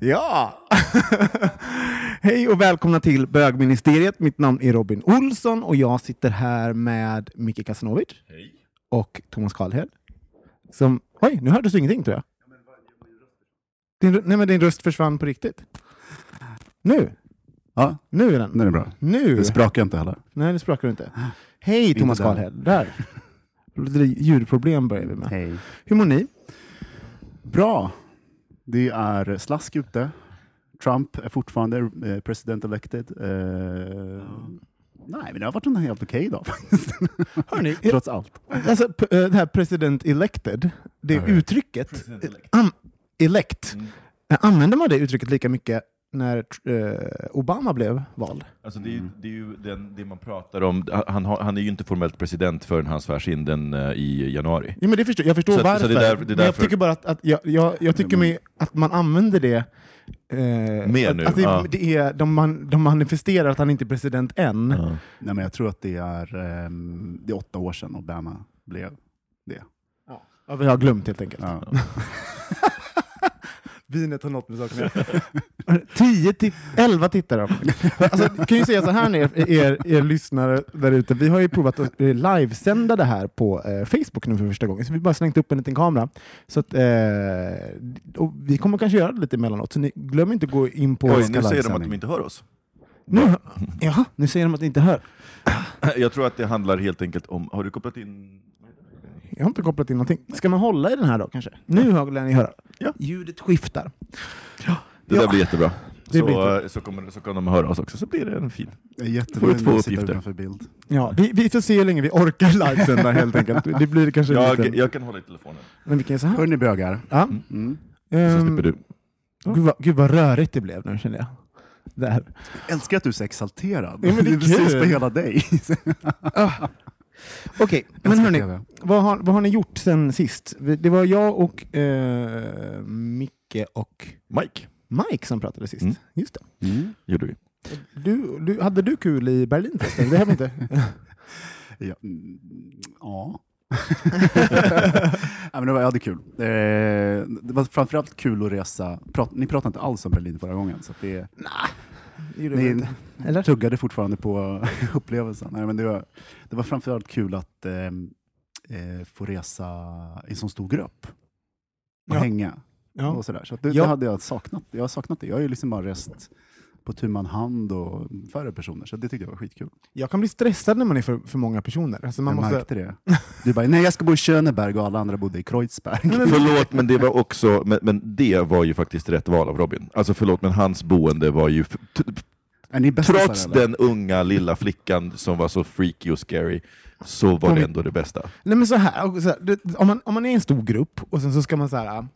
Ja! Hej och välkomna till bögministeriet. Mitt namn är Robin Olsson och jag sitter här med Micke Kasanovic och Thomas Karlhed. Som... Oj, nu hördes du ingenting tror jag. Din, nej, men din röst försvann på riktigt. Nu! Ja, Nu är den. nu är det bra. Nu! Det sprakar inte heller. Nej, det sprakar inte. Hej Thomas där. Karlhed. Där! Lite ljudproblem börjar vi med. Hej. Hur mår ni? Bra. Det är slask ute. Trump är fortfarande eh, president elected. Eh, Nej, men det har varit en helt okej dag faktiskt. Hörni, Trots allt. Alltså, eh, det här president elected, det uttrycket, eh, am, elect, eh, använder man det uttrycket lika mycket när eh, Obama blev vald? Alltså det, är, ju- det är ju den, det man pratar om. Han, har, han är ju inte formellt president förrän han svärs in den eh, i januari. Ja, men det förstår, jag förstår Så att- så varför, det är där- det men jag tycker bara att, att, jag, jag, jag tycker mig att man använder det eh, Mer nu, att det, ja. det är, de, man, de manifesterar att han inte är president än. Nej, men jag tror att det är, ehm, det är åtta år sedan Obama blev det. Ja, vi har glömt helt enkelt. Ja. Vinet har något med saken att göra. 10 till 11 tittare. Alltså, kan ju säga så här er, er, er lyssnare där ute, vi har ju provat att eh, livesända det här på eh, Facebook nu för första gången, så vi har bara slängt upp en liten kamera. Så att, eh, och vi kommer kanske göra det lite emellanåt, så ni, glöm inte att gå in på... Oj, nu säger de att de inte hör oss. Nu, jaha, nu säger de att ni inte hör. Jag tror att det handlar helt enkelt om... Har du kopplat in... Jag har inte kopplat in någonting. Ska man hålla i den här då kanske? Nu hör ni höra. Ja. Ljudet skiftar. Det Ja. där blir jättebra. Det så, blir eh, så, kommer, så kan de höra oss också, så blir det en fin. Det är Får jättebra du två att sitta uppgifter? bild. Ja, vi, vi får se hur länge vi orkar livesända helt enkelt. Det blir kanske Jag, lite... jag kan hålla i telefonen, Men vi kan så här. Hörni bögar. Ja. Mm. så Ehm, slipper du. gud, vad, gud vad rörigt det blev nu känner jag. Där. Jag älskar att du är så exalterad. Ja, men det är precis på hela dig. Okej, men Älskar hörni, vad har, vad har ni gjort sen sist? Det var jag och eh, Micke och Mike, Mike som pratade sist. Mm. Just det. Mm. gjorde vi. Du, du, hade du kul i Berlin förresten? Det har vi inte. Ja. mm, ja. ja, men det var, jag hade kul. Eh, det var framförallt kul att resa. Prat, ni pratade inte alls om Berlin förra gången, så att det, vi ni. Eller? tuggade fortfarande på upplevelsen. Nej, men det, var, det var framförallt kul att eh, eh, få resa i en sån stor grupp och Ja. hänga. Ja. Och sådär. Så det, Ja. det hade jag saknat. Jag har saknat det. Jag har ju liksom bara rest på tu man hand och färre personer, så det tyckte jag var skitkul. Jag kan bli stressad när man är för, för många personer. Alltså man jag måste... märkte det. Du bara, nej jag ska bo i Schöneberg och alla andra bodde i Kreuzberg. Förlåt, men det var också, men, men det var ju faktiskt rätt val av Robin. Alltså förlåt, men hans boende var ju, trots eller? den unga lilla flickan som var så freaky och scary, så var Kom det ändå det bästa. Nej, men så här, så här om, man, om man är i en stor grupp och sen så ska man så här,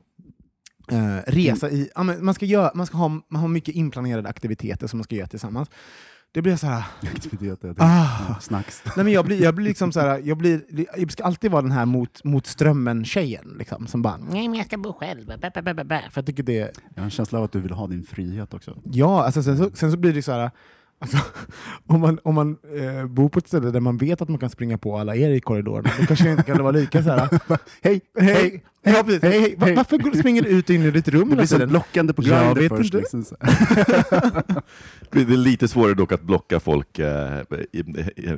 eh, resa i... Ja, men man, ska göra, man, ska ha, man har mycket inplanerade aktiviteter som man ska göra tillsammans. Det blir så här... Aktiviteter, Ah. snacks. Nej, men jag, blir, jag blir liksom så här, jag, blir, jag ska alltid vara den här mot, mot strömmen-tjejen liksom, som bara nej men jag ska bo själv. Bä, bä, bä, bä, bä. För jag tycker det... Jag har en känsla av att du vill ha din frihet också. Ja, alltså sen, så, sen så blir det så här... Alltså, om man, om man eh, bor på ett ställe där man vet att man kan springa på alla er i korridorerna, då kanske det inte kan vara lika så här. Hej, Hej, ja, precis. hej, hej. Va- hej. Varför går- springer du ut och in i ditt rum Det blir så blockande på Jag Grindr vet först. inte. Liksom, så. Det är lite svårare dock att blocka folk eh, i,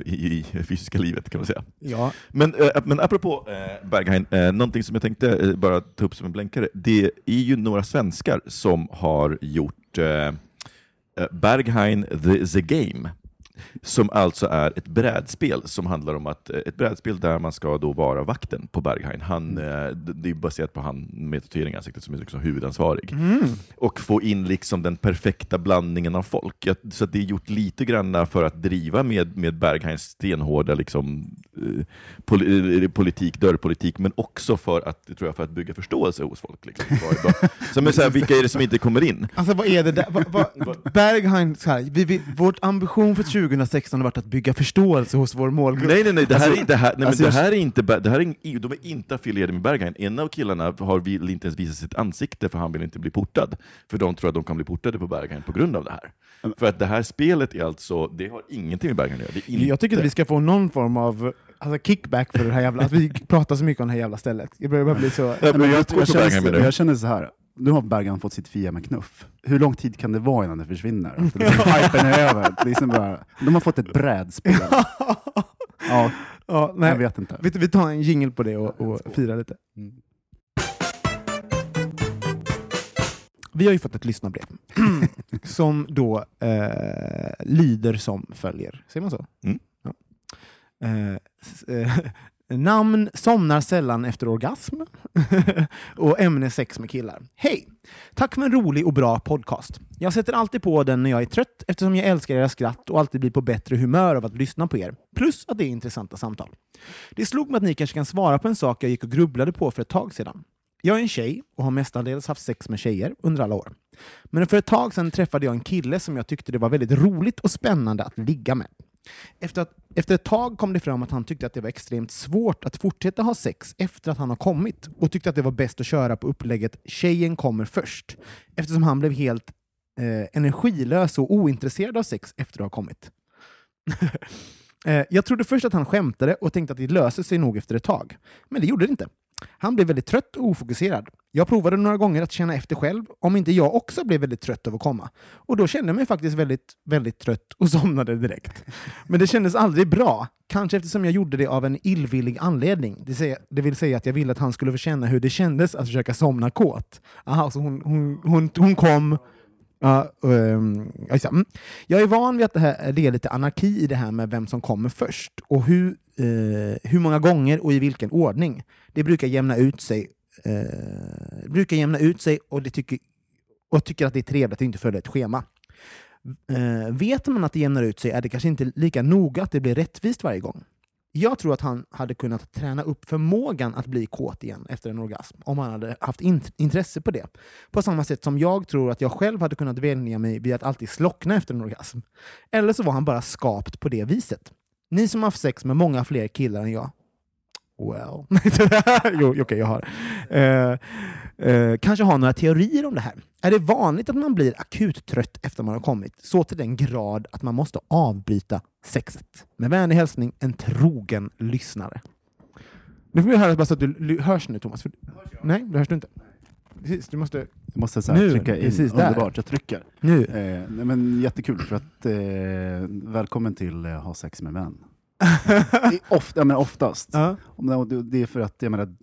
i, i fysiska livet kan man säga. Ja, Men, eh, men apropå eh, Berghain, eh, någonting som jag tänkte eh, bara ta upp som en blänkare. Det är ju några svenskar som har gjort eh, Eh, Berghain the, the Game. Som alltså är ett brädspel som handlar om att, eh, ett brädspel där man ska då vara vakten på Berghain. Han, eh, det är baserat på han med tatuering i ansiktet som är liksom huvudansvarig. Och få in liksom den perfekta blandningen av folk. Så det är gjort lite grann för att driva med, med Berghains stenhårda liksom, eh, poli, politik, dörrpolitik, men också för att, tror jag, för att bygga förståelse hos folk. Liksom. Så, men så här, vilka är det som inte kommer in? alltså vad är det där? Va, va, Berghain, så här, vi, vi, vårt ambition för 2016 har varit att bygga förståelse hos vår målgrupp. Nej, nej, nej, det här, är, det här, nej, men alltså det jag- här är inte, det här är, in- de är inte affilierade med Berghain. En av killarna har vill inte ens visa sitt ansikte för han vill inte bli portad. För de tror att de kan bli portade på Berghain på grund av det här. För att det här spelet är alltså, det har ingenting med Berghain att göra. Det är inte, Jag tycker att vi ska få någon form av alltså, kickback för det här jävla, att vi pratar så mycket om det här jävla stället. Jag börjar bli så... Jag jag, tror jag, Berghain känner, jag känner så här. Nu har Bergan fått sitt fia med knuff. Hur lång tid kan det vara innan det försvinner? Det liksom, hypen är över. Det är liksom bara, de har fått ett brädspel. Ja, Ja, nej. jag vet inte. Vi, vi tar en jingle på det och, och firar lite. Mm. Vi har ju fått ett lyssnarbrev som då eh, lyder som följer. Säger man så? Mm. Ja. Eh, eh, namn somnar sällan efter orgasm och ämne sex med killar. Hej! Tack för en rolig och bra podcast. Jag sätter alltid på den när jag är trött eftersom jag älskar era skratt och alltid blir på bättre humör av att lyssna på er. Plus att det är intressanta samtal. Det slog mig att ni kanske kan svara på en sak jag gick och grubblade på för ett tag sedan. Jag är en tjej och har mestadels haft sex med tjejer under alla år. Men för ett tag sedan träffade jag en kille som jag tyckte det var väldigt roligt och spännande att ligga med. Efter, att, efter ett tag kom det fram att han tyckte att det var extremt svårt att fortsätta ha sex efter att han har kommit och tyckte att det var bäst att köra på upplägget “tjejen kommer först” eftersom han blev helt eh, energilös och ointresserad av sex efter att ha kommit. Eh, Jag trodde först att han skämtade och tänkte att det löser sig nog efter ett tag. Men det gjorde det inte. Han blev väldigt trött och ofokuserad. Jag provade några gånger att känna efter själv om inte jag också blev väldigt trött av att komma. Och då kände jag mig faktiskt väldigt, väldigt trött och somnade direkt. Men det kändes aldrig bra. Kanske eftersom jag gjorde det av en illvillig anledning. Det, vill säga att jag ville att han skulle få känna hur det kändes att försöka somna kåt. Aha, så hon, hon, hon, hon kom Ja, um, Jag är van vid att det, här, det är lite anarki i det här med vem som kommer först och hur, eh, hur många gånger och i vilken ordning. Det brukar jämna ut sig, eh, brukar jämna ut sig och, det tycker, och tycker att det är trevligt att inte följa ett schema. Eh, vet man att det jämnar ut sig är det kanske inte lika noga att det blir rättvist varje gång. Jag tror att han hade kunnat träna upp förmågan att bli kåt igen efter en orgasm om han hade haft int- intresse på det. På samma sätt som jag tror att jag själv hade kunnat vänja mig vid att alltid slockna efter en orgasm. Eller så var han bara skapt på det viset. Ni som har haft sex med många fler killar än jag. Well. jo, okej, jag har. Uh, eh, kanske har några teorier om det här. Är det vanligt att man blir akut trött efter man har kommit, så till den grad att man måste avbryta sexet? Med vänlig hälsning, en trogen lyssnare. Nu får vi höra så att du hörs nu, Thomas. För, nej, det hörs du inte. Precis, du måste... Jag måste så här, Nu, trycka in. precis där. Underbart, jag trycker. Nu. Eh, men jättekul, för att, eh, välkommen till eh, Ha sex med män. Ofta, men oftast. Om det är för att jag, menar,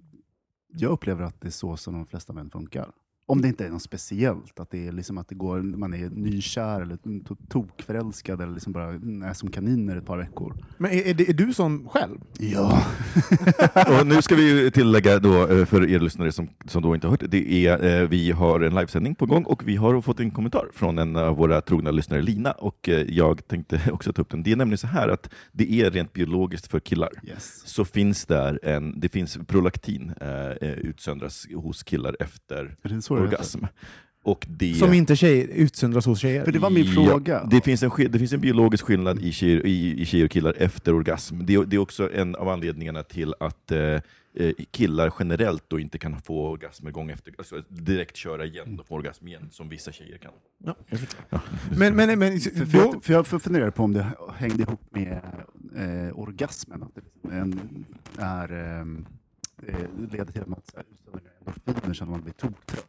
jag upplever att det är så som de flesta män funkar. Om det inte är något speciellt, att det är liksom att det går, man är nykär eller to- tokförälskad eller liksom bara är som kaniner ett par veckor. Men är, är, det, är du som själv? Ja. Och nu ska vi tillägga då eh, för er lyssnare som, som då inte har hört det, är, eh, vi har en livesändning på gång och vi har fått en kommentar från en av våra trogna lyssnare, Lina, och eh, jag tänkte också ta upp den. Det är nämligen så här att det är rent biologiskt för killar. Yes. Så finns där en, det finns prolaktin eh, eh, utsöndras hos killar efter Orgasm. och det... Som inte tjejer, utsöndras hos tjejer. För det var min fråga. det, finns en, det finns en biologisk skillnad i tjejer, i, i tjejer och killar efter orgasm. Det, är- det är också en av anledningarna till att eh, eh, killar generellt då inte kan få orgasmer gång efter, alltså direkt köra igen och få orgasm igen, som vissa tjejer kan. Ja, men, men, men, För, för, jag, för jag funderar på om det hängde ihop med eh, orgasmen, att det liksom en, är, ehm, eh, leder till att man utsöndrar endorfiner så att man blir toktrött.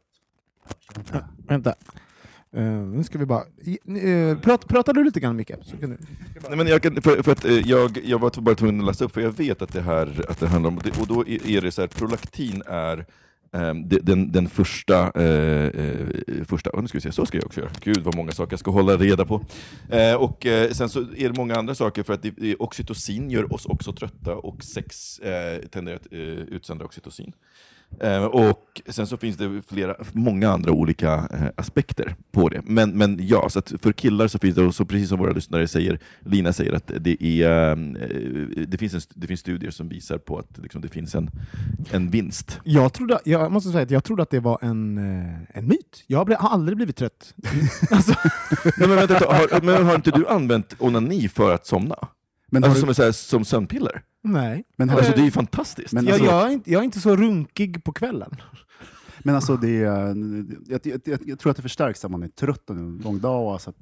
Ja, vänta. Eh, nu ska vi bara... Uh, prat, pratar du lite grann Micke? Så kan du... Nej, men jag, kan, för, för att, eh, jag, jag var bara tvungen att läsa upp, för jag vet att det här att det handlar om, och då är det så här, prolaktin är det- den, den första, första, oh, nu ska vi se, så ska jag också göra. Gud vad många saker jag ska hålla reda på. Och sen så är det många andra saker, för att det, det, oxytocin gör oss också trötta, och sex tenderar att utsöndra oxytocin. Eh, och sen så finns det flera, många andra olika eh, aspekter på det. Men, men ja, så för killar så finns det, och så precis som våra lyssnare säger, Lina säger, att det, är, eh, det, finns, en, det finns studier som visar på att liksom, det finns en, en vinst. Jag, trodde, jag måste säga att jag trodde att det var en, en myt. Jag har aldrig blivit trött. alltså, Nej, men, vänta, har, men har inte du använt onani för att somna? Men Alltså du, som, så här, som sömnpiller? nej. men har Alltså, det är ju fantastiskt. Men Jag, alltså- jag, är inte, jag är inte så runkig på kvällen. men alltså det, är- jag, jag, jag, jag tror att det förstärks när man är trött och en lång dag, och, så att,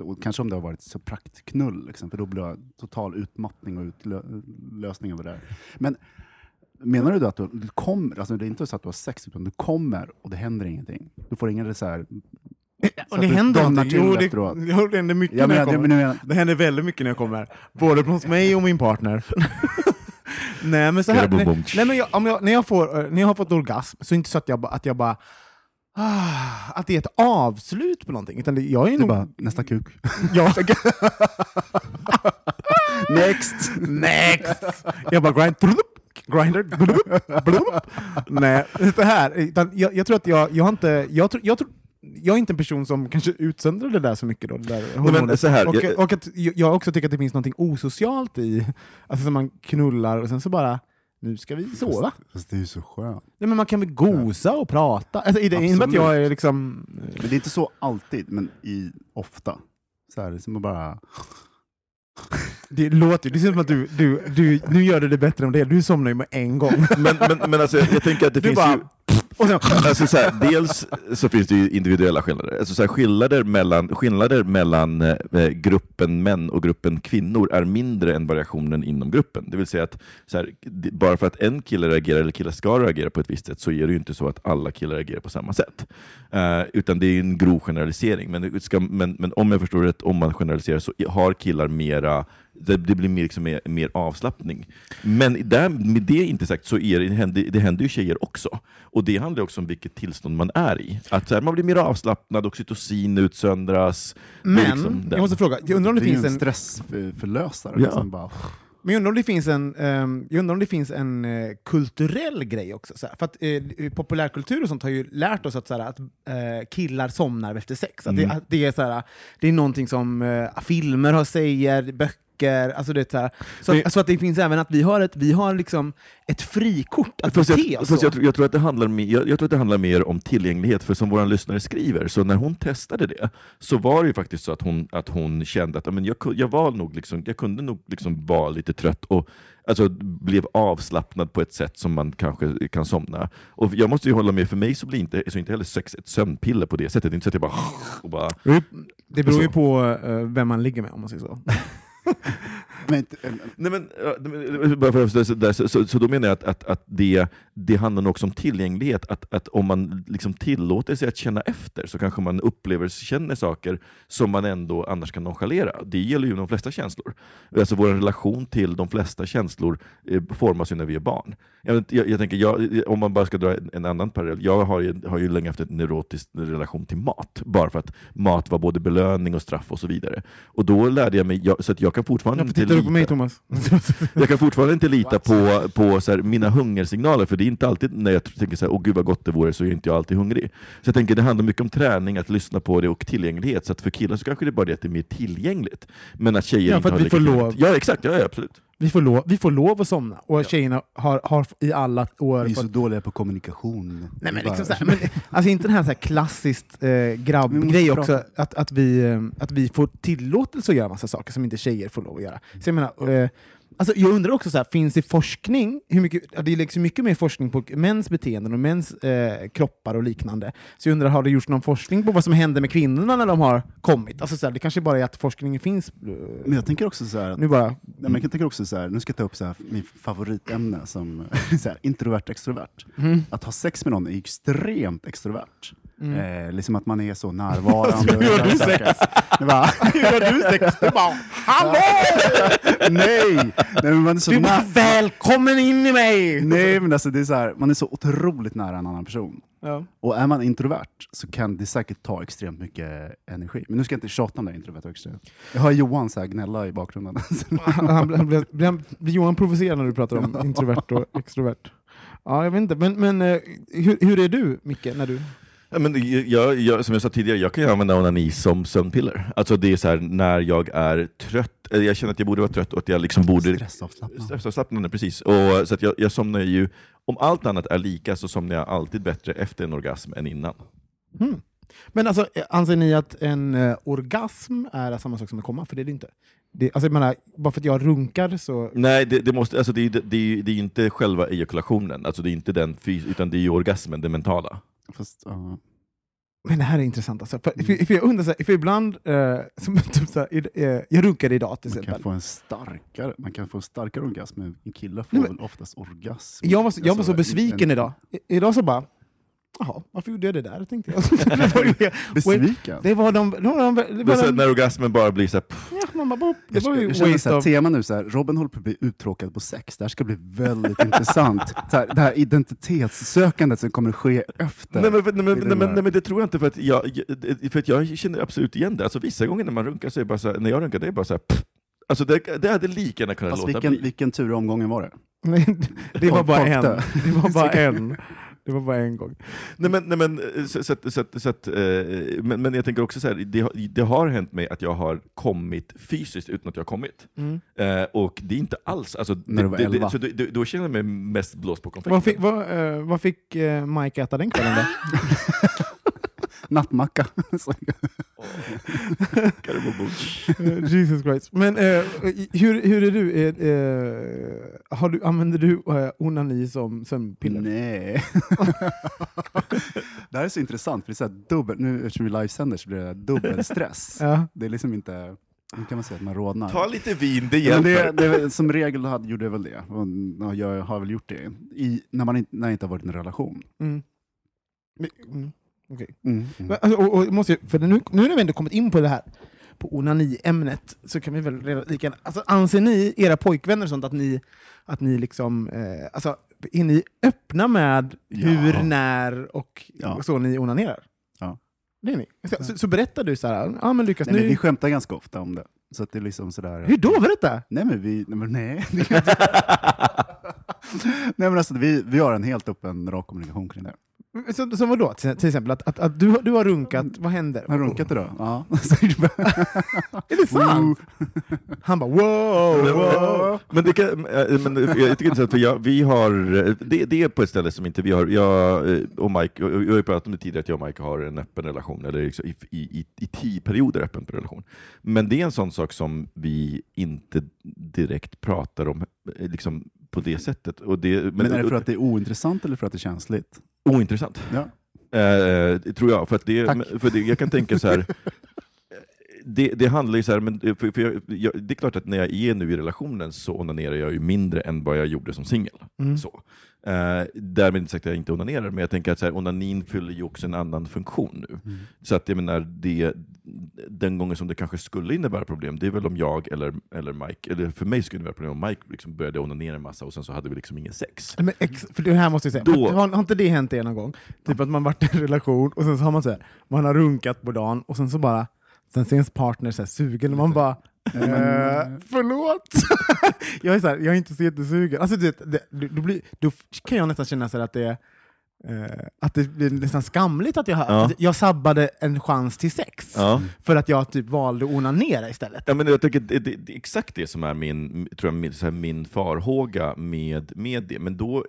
och kanske om det har varit så praktknull, liksom, för då blir det total utmattning och utlösning av det där. Men menar du då att du, du kommer, alltså det är inte så att du har sex, utan du kommer och det händer ingenting? Du får ingen så här... Och det du händer till Jo, det, efteråt. jo, det händer mycket Jag när jag menar, kommer. men, men, Det händer väldigt mycket när jag kommer. Både hos mig och min partner. nej men så här, nej, nej, men jag, om jag, när, jag får, när jag har fått orgasm, så är det inte så att jag, att jag bara ah, att det är ett avslut på någonting. Utan det, jag är det är nog... bara nästa kuk. Ja, Next! next! Jag bara grind, grinder, blub, blub. Nej, så här. Utan jag, jag tror att jag, jag har inte... Jag, tror, jag, tror, jag är inte en person som kanske utsöndrar det där så mycket. Då, där hormonet. så här, och, jag- och att jag jag också tycker att det finns något osocialt i alltså, man knullar och sen så bara nu ska vi sova. Fast det är ju så skönt. Nej, men man kan väl gosa och prata. Alltså, i det, inte att jag är liksom... Men det är inte så alltid, men i, ofta. Så här, det är som att bara... Det låter ju, det ser ut som att du, du, du, nu gör du det bättre än det Du somnar ju med en gång. Men, men, men alltså, jag tänker att det Du finns bara- ju... Och sen, Alltså så här, dels så finns det ju individuella skillnader. Alltså så här, skillnader mellan, skillnader mellan eh, gruppen män och gruppen kvinnor är mindre än variationen inom gruppen. Det vill säga att så här, bara för att en kille reagerar eller killar ska reagera på ett visst sätt så är det ju inte så att alla killar reagerar på samma sätt. Eh, utan det är en grov generalisering. Men, ska, men, men om jag förstår rätt, om man generaliserar så har killar mera det, det blir mer, liksom mer, mer avslappning. Men där, med det inte sagt så är det, det, händer, det händer ju tjejer också. Och det handlar också om vilket tillstånd man är i. Att här, man blir mer avslappnad, oxytocin utsöndras. Men, liksom jag måste fråga, jag undrar om det, det finns en en... stressförlösare. Ja. Liksom bara, Men jag undrar om det finns en, ehm, jag undrar om det finns en eh, kulturell grej också. Så här. För att eh, populärkultur och sånt har ju lärt oss att, så här, att eh, killar somnar efter sex. Att det, Mm. att det, är, så här, det är någonting som filmer har säger, böcker, alltså det så, här. Så, att, så att det finns även att vi har ett, vi har liksom ett frikort att bete jag, så. jag, tror- jag, tror att det handlar jag, jag tror att det handlar mer om tillgänglighet, för som vår lyssnare skriver, så när hon testade det, så var det ju faktiskt så att hon, att hon kände att men jag, jag, var nog liksom, jag kunde nog liksom vara lite trött och alltså, blev avslappnad på ett sätt som man kanske kan somna. Och jag måste ju hålla med, för mig så blir inte, så inte heller sex ett sömnpiller på det sättet. Det är inte så att jag bara... Och bara Det beror ju Så. på eh, vem man ligger med om man säger så. men, Nej, men, eh, bara för att- så, där, så, så, så då menar jag att, att, att det, det handlar nog också om tillgänglighet. Att, att om man liksom tillåter sig att känna efter så kanske man upplever, känner saker som man ändå annars kan nonchalera. Det gäller ju de flesta känslor. Alltså vår relation till de flesta känslor eh, formas ju när vi är barn. Jag, jag, jag tänker, jag, om man bara ska dra en, en annan parallell. Jag har ju, har ju länge haft en neurotisk relation till mat. Bara för att mat var både belöning och straff och så vidare. Och då lärde jag mig, jag, så att jag kan fortfarande inte du på lita- mig Thomas? jag kan fortfarande inte lita på, på så här, mina hungersignaler, för det är inte alltid när jag tänker så här, åh gud vad gott det vore, så är inte jag alltid hungrig. Så jag tänker det handlar mycket om träning, att lyssna på det och tillgänglighet. Så att för killar så kanske det är bara det att det är mer tillgängligt. Men att tjejer Ja, inte för att har vi får lov. Ja exakt, ja absolut. Vi får lov, vi får lov att somna. Och tjejerna har, har i alla år Vi är så dåliga på kommunikation. Nej, men liksom så här, men, alltså inte den här, så här klassiskt eh, grabbgrej också, att, att, vi, eh, att vi får tillåtelse att göra massa saker som inte tjejer får lov att göra. Så jag menar, eh, alltså jag undrar också, så här, finns det forskning, hur mycket, det läggs ju mycket mer forskning på mäns beteenden och mäns eh, kroppar och liknande. Så jag undrar, har det gjorts någon forskning på vad som händer med kvinnorna när de har kommit? Alltså, så här, det kanske bara är att forskningen finns. eh, Men jag tänker också så här, Nu bara... Nej, men jag tänker också så här, nu ska jag ta upp så här, min favoritämne som så här, introvert extrovert. Mm. Att ha sex med någon är extremt extrovert. Mm. Eh, liksom att man är så närvarande. Hur gör du sex? Hur gör du sex? Du bara ”Hallå! nej! nej man är så Du bara ”Välkommen in i mig!” Nej, men alltså, det är så här, man är så otroligt nära en annan person. Ja. Och är man introvert så kan det säkert ta extremt mycket energi. Men nu ska jag inte tjata om det, introvert och extrovert. Jag hör Johan så här gnälla i bakgrunden. Han, blir- blir- blir Johan provocerad när du pratar om introvert och extrovert? Ja, jag vet inte. Men, men eh, hur, hur är du, Micke, när du... Men jag, jag, som jag sa tidigare, jag kan ju använda onani som sömnpiller. Alltså det är så här, när jag är trött, eller jag känner att jag borde vara trött och att jag liksom borde... Stressavslappnad. Stressavslappnande, precis. Och, så jag, jag somnar ju, om allt annat är lika så somnar jag alltid bättre efter en orgasm än innan. Hmm. Men alltså, eh, anser ni att en eh, orgasm är samma sak som att komma? För det är det inte. Det, alltså, jag menar, bara för att jag runkar så... Nej, det, det, måste, alltså det, är- det, är- det är ju inte själva ejakulationen, alltså det är inte den, utan det är ju orgasmen, det mentala. Fast, ja. Men det här är intressant. Alltså. För, för, för jag undrar, så här, för ibland... Eh, som, typ, så här, eh, jag runkade idag till man, exempel. kan få en starkare, man kan få en starkare orgasm, men en kille får Nej, men- väl oftast orgasm. Jag var, så, jag var Alltså, så besviken en- idag. I, idag så bara, jaha, varför gjorde jag det där? Tänkte jag. det, var, ju- Besviken? det var de... Det var de, det var de när orgasmen bara blir så här, ja, man bara, boop, det Jag, var ju jag känner så här, tema nu, så här, Robin håller på att bli uttråkad på sex. Det här ska bli väldigt intressant. Så här, det här identitetssökandet som kommer att ske efter. Nej men, nej, men, nej, men, där. nej men det tror jag inte, för att jag, för att jag känner absolut igen det. Alltså, vissa gånger när man runkar så är det bara så här, när jag runkar, det är bara så här, pff. Alltså det, det hade lika gärna kunnat Fast låta vilken, bli. vilken tur i omgången var det? Det var bara en. Det var bara en. Det var bara en gång. Nej, men, nej, men, så, så, att- så, att- så, att, eh, men, men jag tänker också så här, det, har- det har hänt mig att jag har kommit fysiskt utan att jag har kommit. Mm. Eh, och det är inte alls, alltså, När du var det, elva. det, så då, då- då känner jag mig mest blåst på konfekten. Vad fick, vad, eh, vad fick eh, Mike äta den kvällen då? Nattmacka. Eh, Jesus Christ. Men eh, hur, hur är du? Eh, eh, har du använder du eh, onani som sömnpiller? Nej. det här är så intressant, för det är så här dubbel, nu eftersom vi livesänder så blir det dubbelstress. Ja. Det är liksom inte, nu kan man säga att man rodnar. Ta lite vin, det hjälper. det, det, som regel hade, gjorde jag väl det. Och, ja, jag har väl gjort det i, när man inte, när jag inte har varit i en relation. Mm. Men- Mm. Okej. Mm. Mm. Men, alltså, och, och, måste, jag- för nu, nu när vi ändå kommit in på det här, på onani-ämnet, så kan vi väl redan lika alltså, Anser ni, era pojkvänner och sånt, att ni, att ni liksom, eh, alltså, är ni öppna med Ja. hur, när och Ja. så ni onanerar? Ja. Det är ni. Så, så, så berättar du så här, ja men Lukas, Nej, men nu... vi skämtar ganska ofta om det. Så att det är liksom sådär... Hur då? Berätta! Nej men vi, nej, men nej. nej men alltså vi, vi har en helt öppen, rak kommunikation kring det. Så, så vadå? Till, till exempel att, att, att du, du har runkat, vad händer? Har du runkat idag? Ja. Är det sant? Han bara wow, wow. Men, det kan, äh, men jag tycker det är intressant, för jag, vi har, eh, det, det är på ett ställe som inte vi har, jag eh, och Mike, jag har ju pratat om det tidigare, att jag och Mike har en öppen relation, eller liksom i, i, i, i tio perioder öppen relation. Men det är en sån sak som vi inte direkt pratar om eh, liksom, på det sättet. Och det, men, Men är det för att det är ointressant eller för att det är känsligt? Ointressant. Ja. Eh, tror jag. För, det, Tack. för det, jag kan tänka så här. Det, det handlar ju så här, men för, för jag, jag, det är klart att när jag är nu i relationen så onanerar jag ju mindre än vad jag gjorde som singel. Mm. Så. Eh, därmed inte sagt att jag inte onanerar, men jag tänker att så här, onanin fyller ju också en annan funktion nu. Mm. Så att jag menar, det, den gången som det kanske skulle innebära problem, det är väl om jag eller, eller Mike, eller för mig skulle det vara problem om Mike liksom började onanera en massa och sen så hade vi liksom ingen sex. Men ex, för det här måste jag säga, Då- har, har inte det hänt er någon gång? Typ att man varit i en relation och sen så har man så här, man har runkat på dagen och sen så bara, sen ser ens partner så här sugen och man bara eh, förlåt! jag är så här, jag är inte så jättesugen. Alltså, det, det, då, blir, då kan jag nästan känna så att det är eh, att det blir nästan skamligt att jag, Ja. att jag sabbade en chans till sex Ja. för att jag typ valde att onanera istället. Ja, men jag tycker det, det, det är exakt det som är min, tror jag, min, så här, min farhåga med, med det. Men då,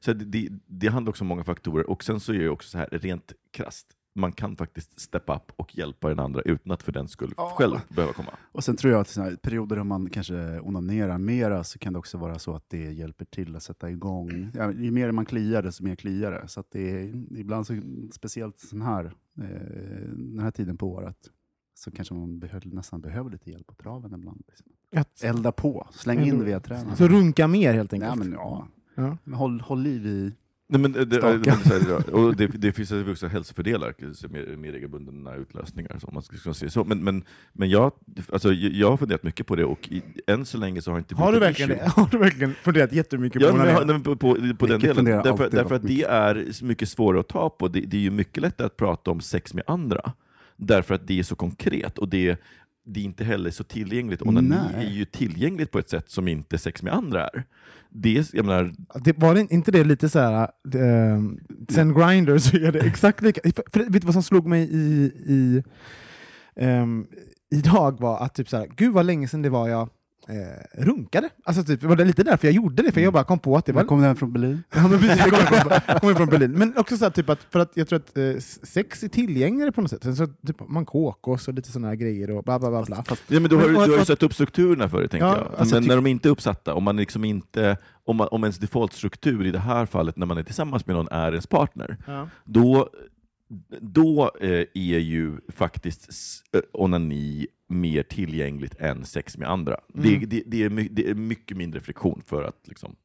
så här, det, det, det handlar också om många faktorer, och sen så är det också så här rent krasst. Man kan faktiskt steppa upp och hjälpa den andra utan att för den skull själv behöva komma. Och sen tror jag att i perioder där man kanske onanerar mera så kan det också vara så att det hjälper till att sätta igång. Ja, ju mer man kliar desto mer kliar det. Så att det är, ibland, så, speciellt sån här, eh, den här tiden på året, så kanske man behöver, nästan behöver lite hjälp på traven ibland. Liksom. Att, Elda på, släng in vedträna. så runka mer helt Nej, enkelt. men, ja. Ja. Men håll, håll liv i... Nej, men det, det, så här, och det, det finns också hälsofördelar med, med regelbundna utlösningar. Så om man ska, se så. Men, men, men jag, alltså, jag har funderat mycket på det, och i, än så länge så har jag inte Har du verkligen issue. det? Har du verkligen funderat jättemycket Ja, på jag nej, på, på, på den delen. Därför, därför att det är mycket svårare att ta på. Det, det är ju mycket lättare att prata om sex med andra, därför att det är så konkret. Och det, det är inte heller så tillgängligt. Onani är ju tillgängligt på ett sätt som inte sex med andra är. Det, jag menar, Det, var det inte det lite så här, eh, sen Grindr så är det exakt lika. För, vet du vad som slog mig i, i ehm, idag var att typ så här, gud vad länge sedan det var jag eh, runkade. Alltså typ, var det lite därför jag gjorde det, för jag bara kom på att det var... Var kom den från Berlin? Ja, men precis, jag kommer från, kommer från Berlin. Men också så här, typ att, för att jag tror att eh, sex är tillgängligare på något sätt. Sen så, typ, man kokos och lite sådana grejer och bla bla bla. bla. Ja, men du har, Men- ju- och- du har ju satt upp strukturerna för det, tänker Ja, jag. alltså, men när de inte är uppsatta, om, man liksom inte, om, man, om ens defaultstruktur i det här fallet, när man är tillsammans med någon, är ens partner, Ja. då, då eh, är ju faktiskt eh, onani mer tillgängligt än sex med andra. Det, Mm. det, det, är, my- det är mycket mindre friktion för att liksom,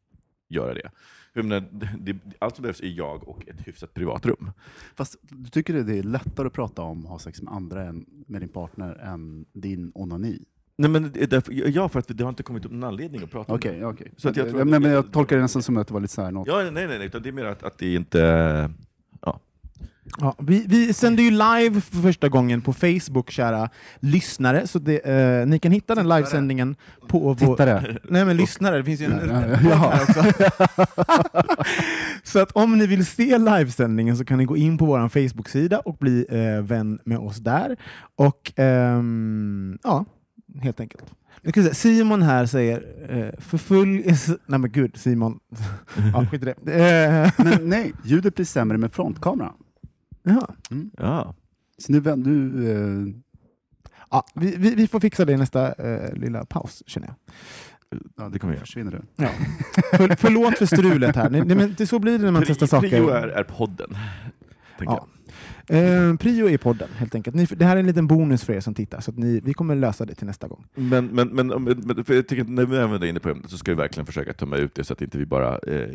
göra det. Menar, det, det. Allt som behövs är jag och ett hyfsat privatrum. Fast du tycker det är lättare att prata om att ha sex med andra än med din partner än din onani? Nej, men det är därför, ja, för att det har inte kommit upp någon anledning att prata Okej, om det. okej. Så jag tror men, men jag tolkar det nästan som att det var lite så här något... Ja, nej, nej, nej, utan det är mer att, att det inte... Ja, vi, vi sänder ju live för första gången på Facebook, kära lyssnare. Så det, eh, ni kan hitta den livesändningen på vår... Tittare! Nej men lyssnare, det finns ju en Ja, ja, här också. så att om ni vill se livesändningen så kan ni gå in på vår Facebook-sida och bli eh, vän med oss där. Och ehm, ja, helt enkelt. Säga, Simon här säger eh, för full... Nej men gud, Simon. ja, skit i det. Eh, Men nej, ljudet blir sämre med frontkamera. Ja. Ja. Så nu, nu eh, Ja, vi, vi, vi får fixa det i nästa eh, lilla paus, känner jag. ja, Det kommer vi göra. försvinner du. Ja. För, förlåt för strulet här. Nej, men det, så blir det när man testar saker. Prio är, är podden, tänker Ja. Eh, prio är podden, helt enkelt. Ni, det här är en liten bonus för er som tittar, så att ni, vi kommer lösa det till nästa gång. Men, men, men, men för jag tycker att när vi ändå är inne på ämnet så ska vi verkligen försöka tömma ut det så att inte vi bara eh,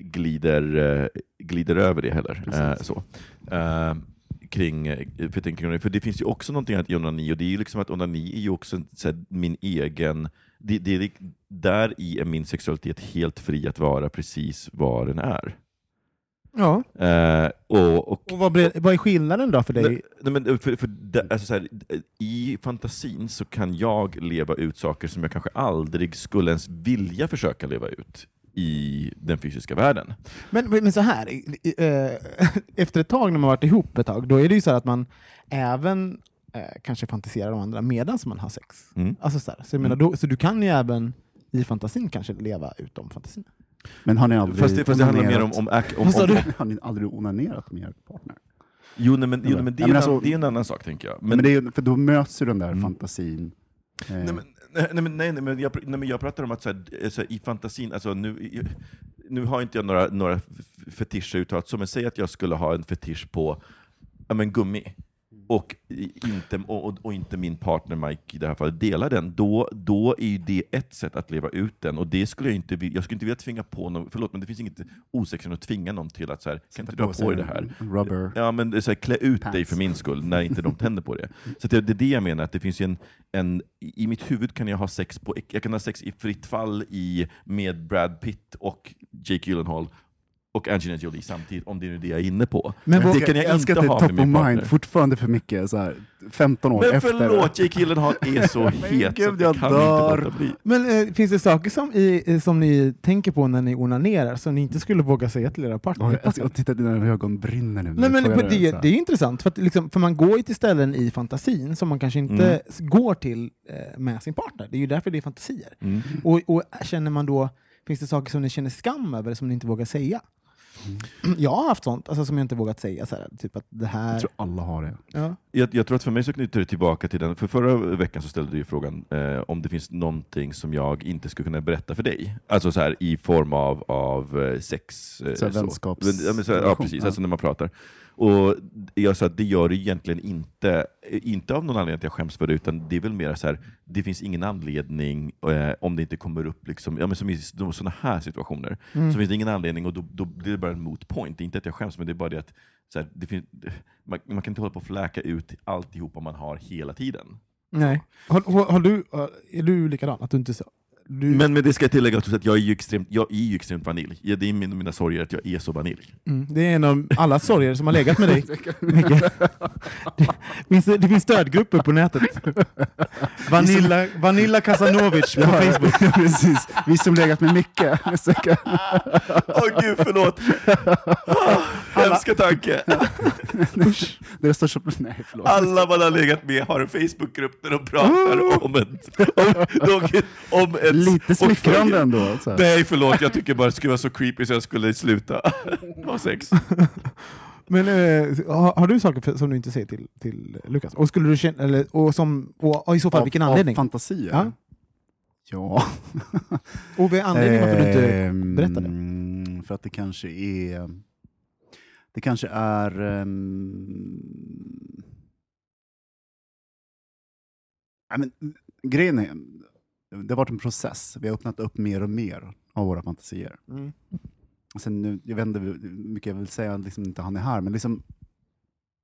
glider, eh, glider över det heller. Eh, så. Eh, kring, eh, för, tänker, för det finns ju också någonting i onani, och det är ju liksom att onani är ju också så här, min egen... Det, det, är- där i är min sexualitet helt fri att vara precis vad den är. Ja. Eh, och, och Och vad, blir, vad är skillnaden då för dig? Nej, men för, för det, alltså så här, I fantasin så kan jag leva ut saker som jag kanske aldrig skulle ens vilja försöka leva ut i den fysiska världen. Men, men så här, i- i- eh, efter ett tag när man varit ihop ett tag, då är det ju så här att man även eh, kanske fantiserar om andra medan man har sex. Mm. Alltså så här, så, jag menar, då, så du kan ju även i fantasin kanske leva ut de fantasin. Men har ni aldrig Fast det, fast det handlar mer om... om, om, om, du? Har ni aldrig onanerat med er partner? jo, nej, men, jo, nej, men det, är Ja, men en, alltså- det är en annan sak, tänker jag. Men, Men, det är, för då möts ju den där Mm. fantasin. Eh, nej, men, nej, nej, men, nej, nej, men jag, nej, men jag pratar om att så här, eh, så här, i fantasin, alltså nu, i- nu har inte jag några, några fetischer uttalat, så men säg att jag skulle ha en fetisch på ja, men gummi, och, inte, och, och, inte min partner Mike i det här fallet delar den, då, då är ju det ett sätt att leva ut den. Och det skulle jag inte jag skulle inte vilja tvinga på någon, förlåt men det finns inget osexigt att tvinga någon till att så här, kan inte du ha på dig det här? Rubber. Ja, men det är så här, klä ut dig Pants. för min skull, när inte de tänder på det. Så det, det är det jag menar, att det finns en, en... I mitt huvud kan jag ha sex på, jag kan ha sex i fritt fall i, med Brad Pitt och Jake Gyllenhaal och Angelina Jolie samtidigt, om det är det jag är inne på. Men det kan jag älskar inte ha med top of min mind fortfarande för mycket. Så här, 15 år Men efter. förlåt, Jake Gyllenhaal är så het gud, så jag kan dör. inte låta bli. Men eh, finns det saker som, i, eh, som ni tänker på när ni onanerar som ni inte skulle våga säga till era partner? Oj, alltså, jag tittar dina ögon brinner nu. Nej, men jag det, det, det är intressant, för, att liksom, för man går ju till ställen i fantasin som man kanske inte Mm. går till eh, med sin partner. Det är ju därför det är fantasier. Mm. Och, och känner man då, finns det saker som ni känner skam över som ni inte vågar säga? Jag har haft sånt alltså, som jag inte vågat säga. Så här, typ att det här... Jag tror alla har det. Ja. Jag, jag tror att för mig så knyter det tillbaka till den, för förra veckan så ställde du ju frågan eh, om det finns någonting som jag inte skulle kunna berätta för dig. Alltså så här i form av, av eh, sex. eh, Så här vänskaps- ja, men så här, ja, precis. ja. Alltså när man pratar. Och jag sa att det gör det egentligen inte, eh, inte av någon anledning att jag skäms för det, utan det är väl mer så här, det finns ingen anledning eh, om det inte kommer upp, liksom, ja, men som i sådana här situationer, Mm. så finns det ingen anledning och då, då blir det bara en moot point. Det är inte att jag skäms, men det är bara det att här, det finns, man, man kan inte hålla på och fläka ut alltihopa man har hela tiden. Nej. Har, har, har du, är du likadan? Att du inte så, du, Men med det ska jag tillägga också att jag är ju extremt, jag är ju extremt vanilj. Ja, det är min, mina sorger att jag är så vanilj. mm, det är en av alla sorger som har legat med dig. Det finns, det finns stödgrupper på nätet. Vanilla, Vanilla Casanovic på Facebook. Ja, precis. Vi som legat med Micke. Åh gud, förlåt! Hemska tanke! Det står så... Nej, förlåt. Alla man har legat med har en Facebookgrupp där de pratar om ett... Om, om, om ett Lite och smickrande följer- ändå. Så här. Nej förlåt, jag tycker bara det skulle vara så creepy så jag skulle sluta ha sex. Men eh, har, har du saker för, som du inte säger till, till Lukas? Och, skulle du känna, eller, och, som, och, och i så fall, vilken Av- anledning? Av fantasier? Ja. Ja. och vad är anledningen varför du inte Ehm, berättade? För att det kanske är... Det kanske är... ehm, nej, men, grejen är, det har varit en process. Vi har öppnat upp mer och mer av våra fantasier. Mm. Sen, nu, jag vet inte hur mycket jag vill säga, liksom inte han är här, men liksom...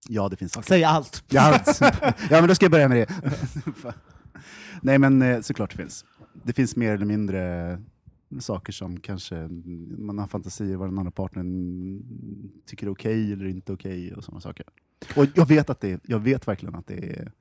Ja, det finns saker. Säg allt! Ja, alltså, ja, men då ska jag börja med det. Nej, men eh, såklart det finns. Det finns mer eller mindre saker som kanske man har fantasier vad den andra partnern tycker är okej eller inte okej och sådana saker. Och jag vet, att det, jag vet verkligen att det är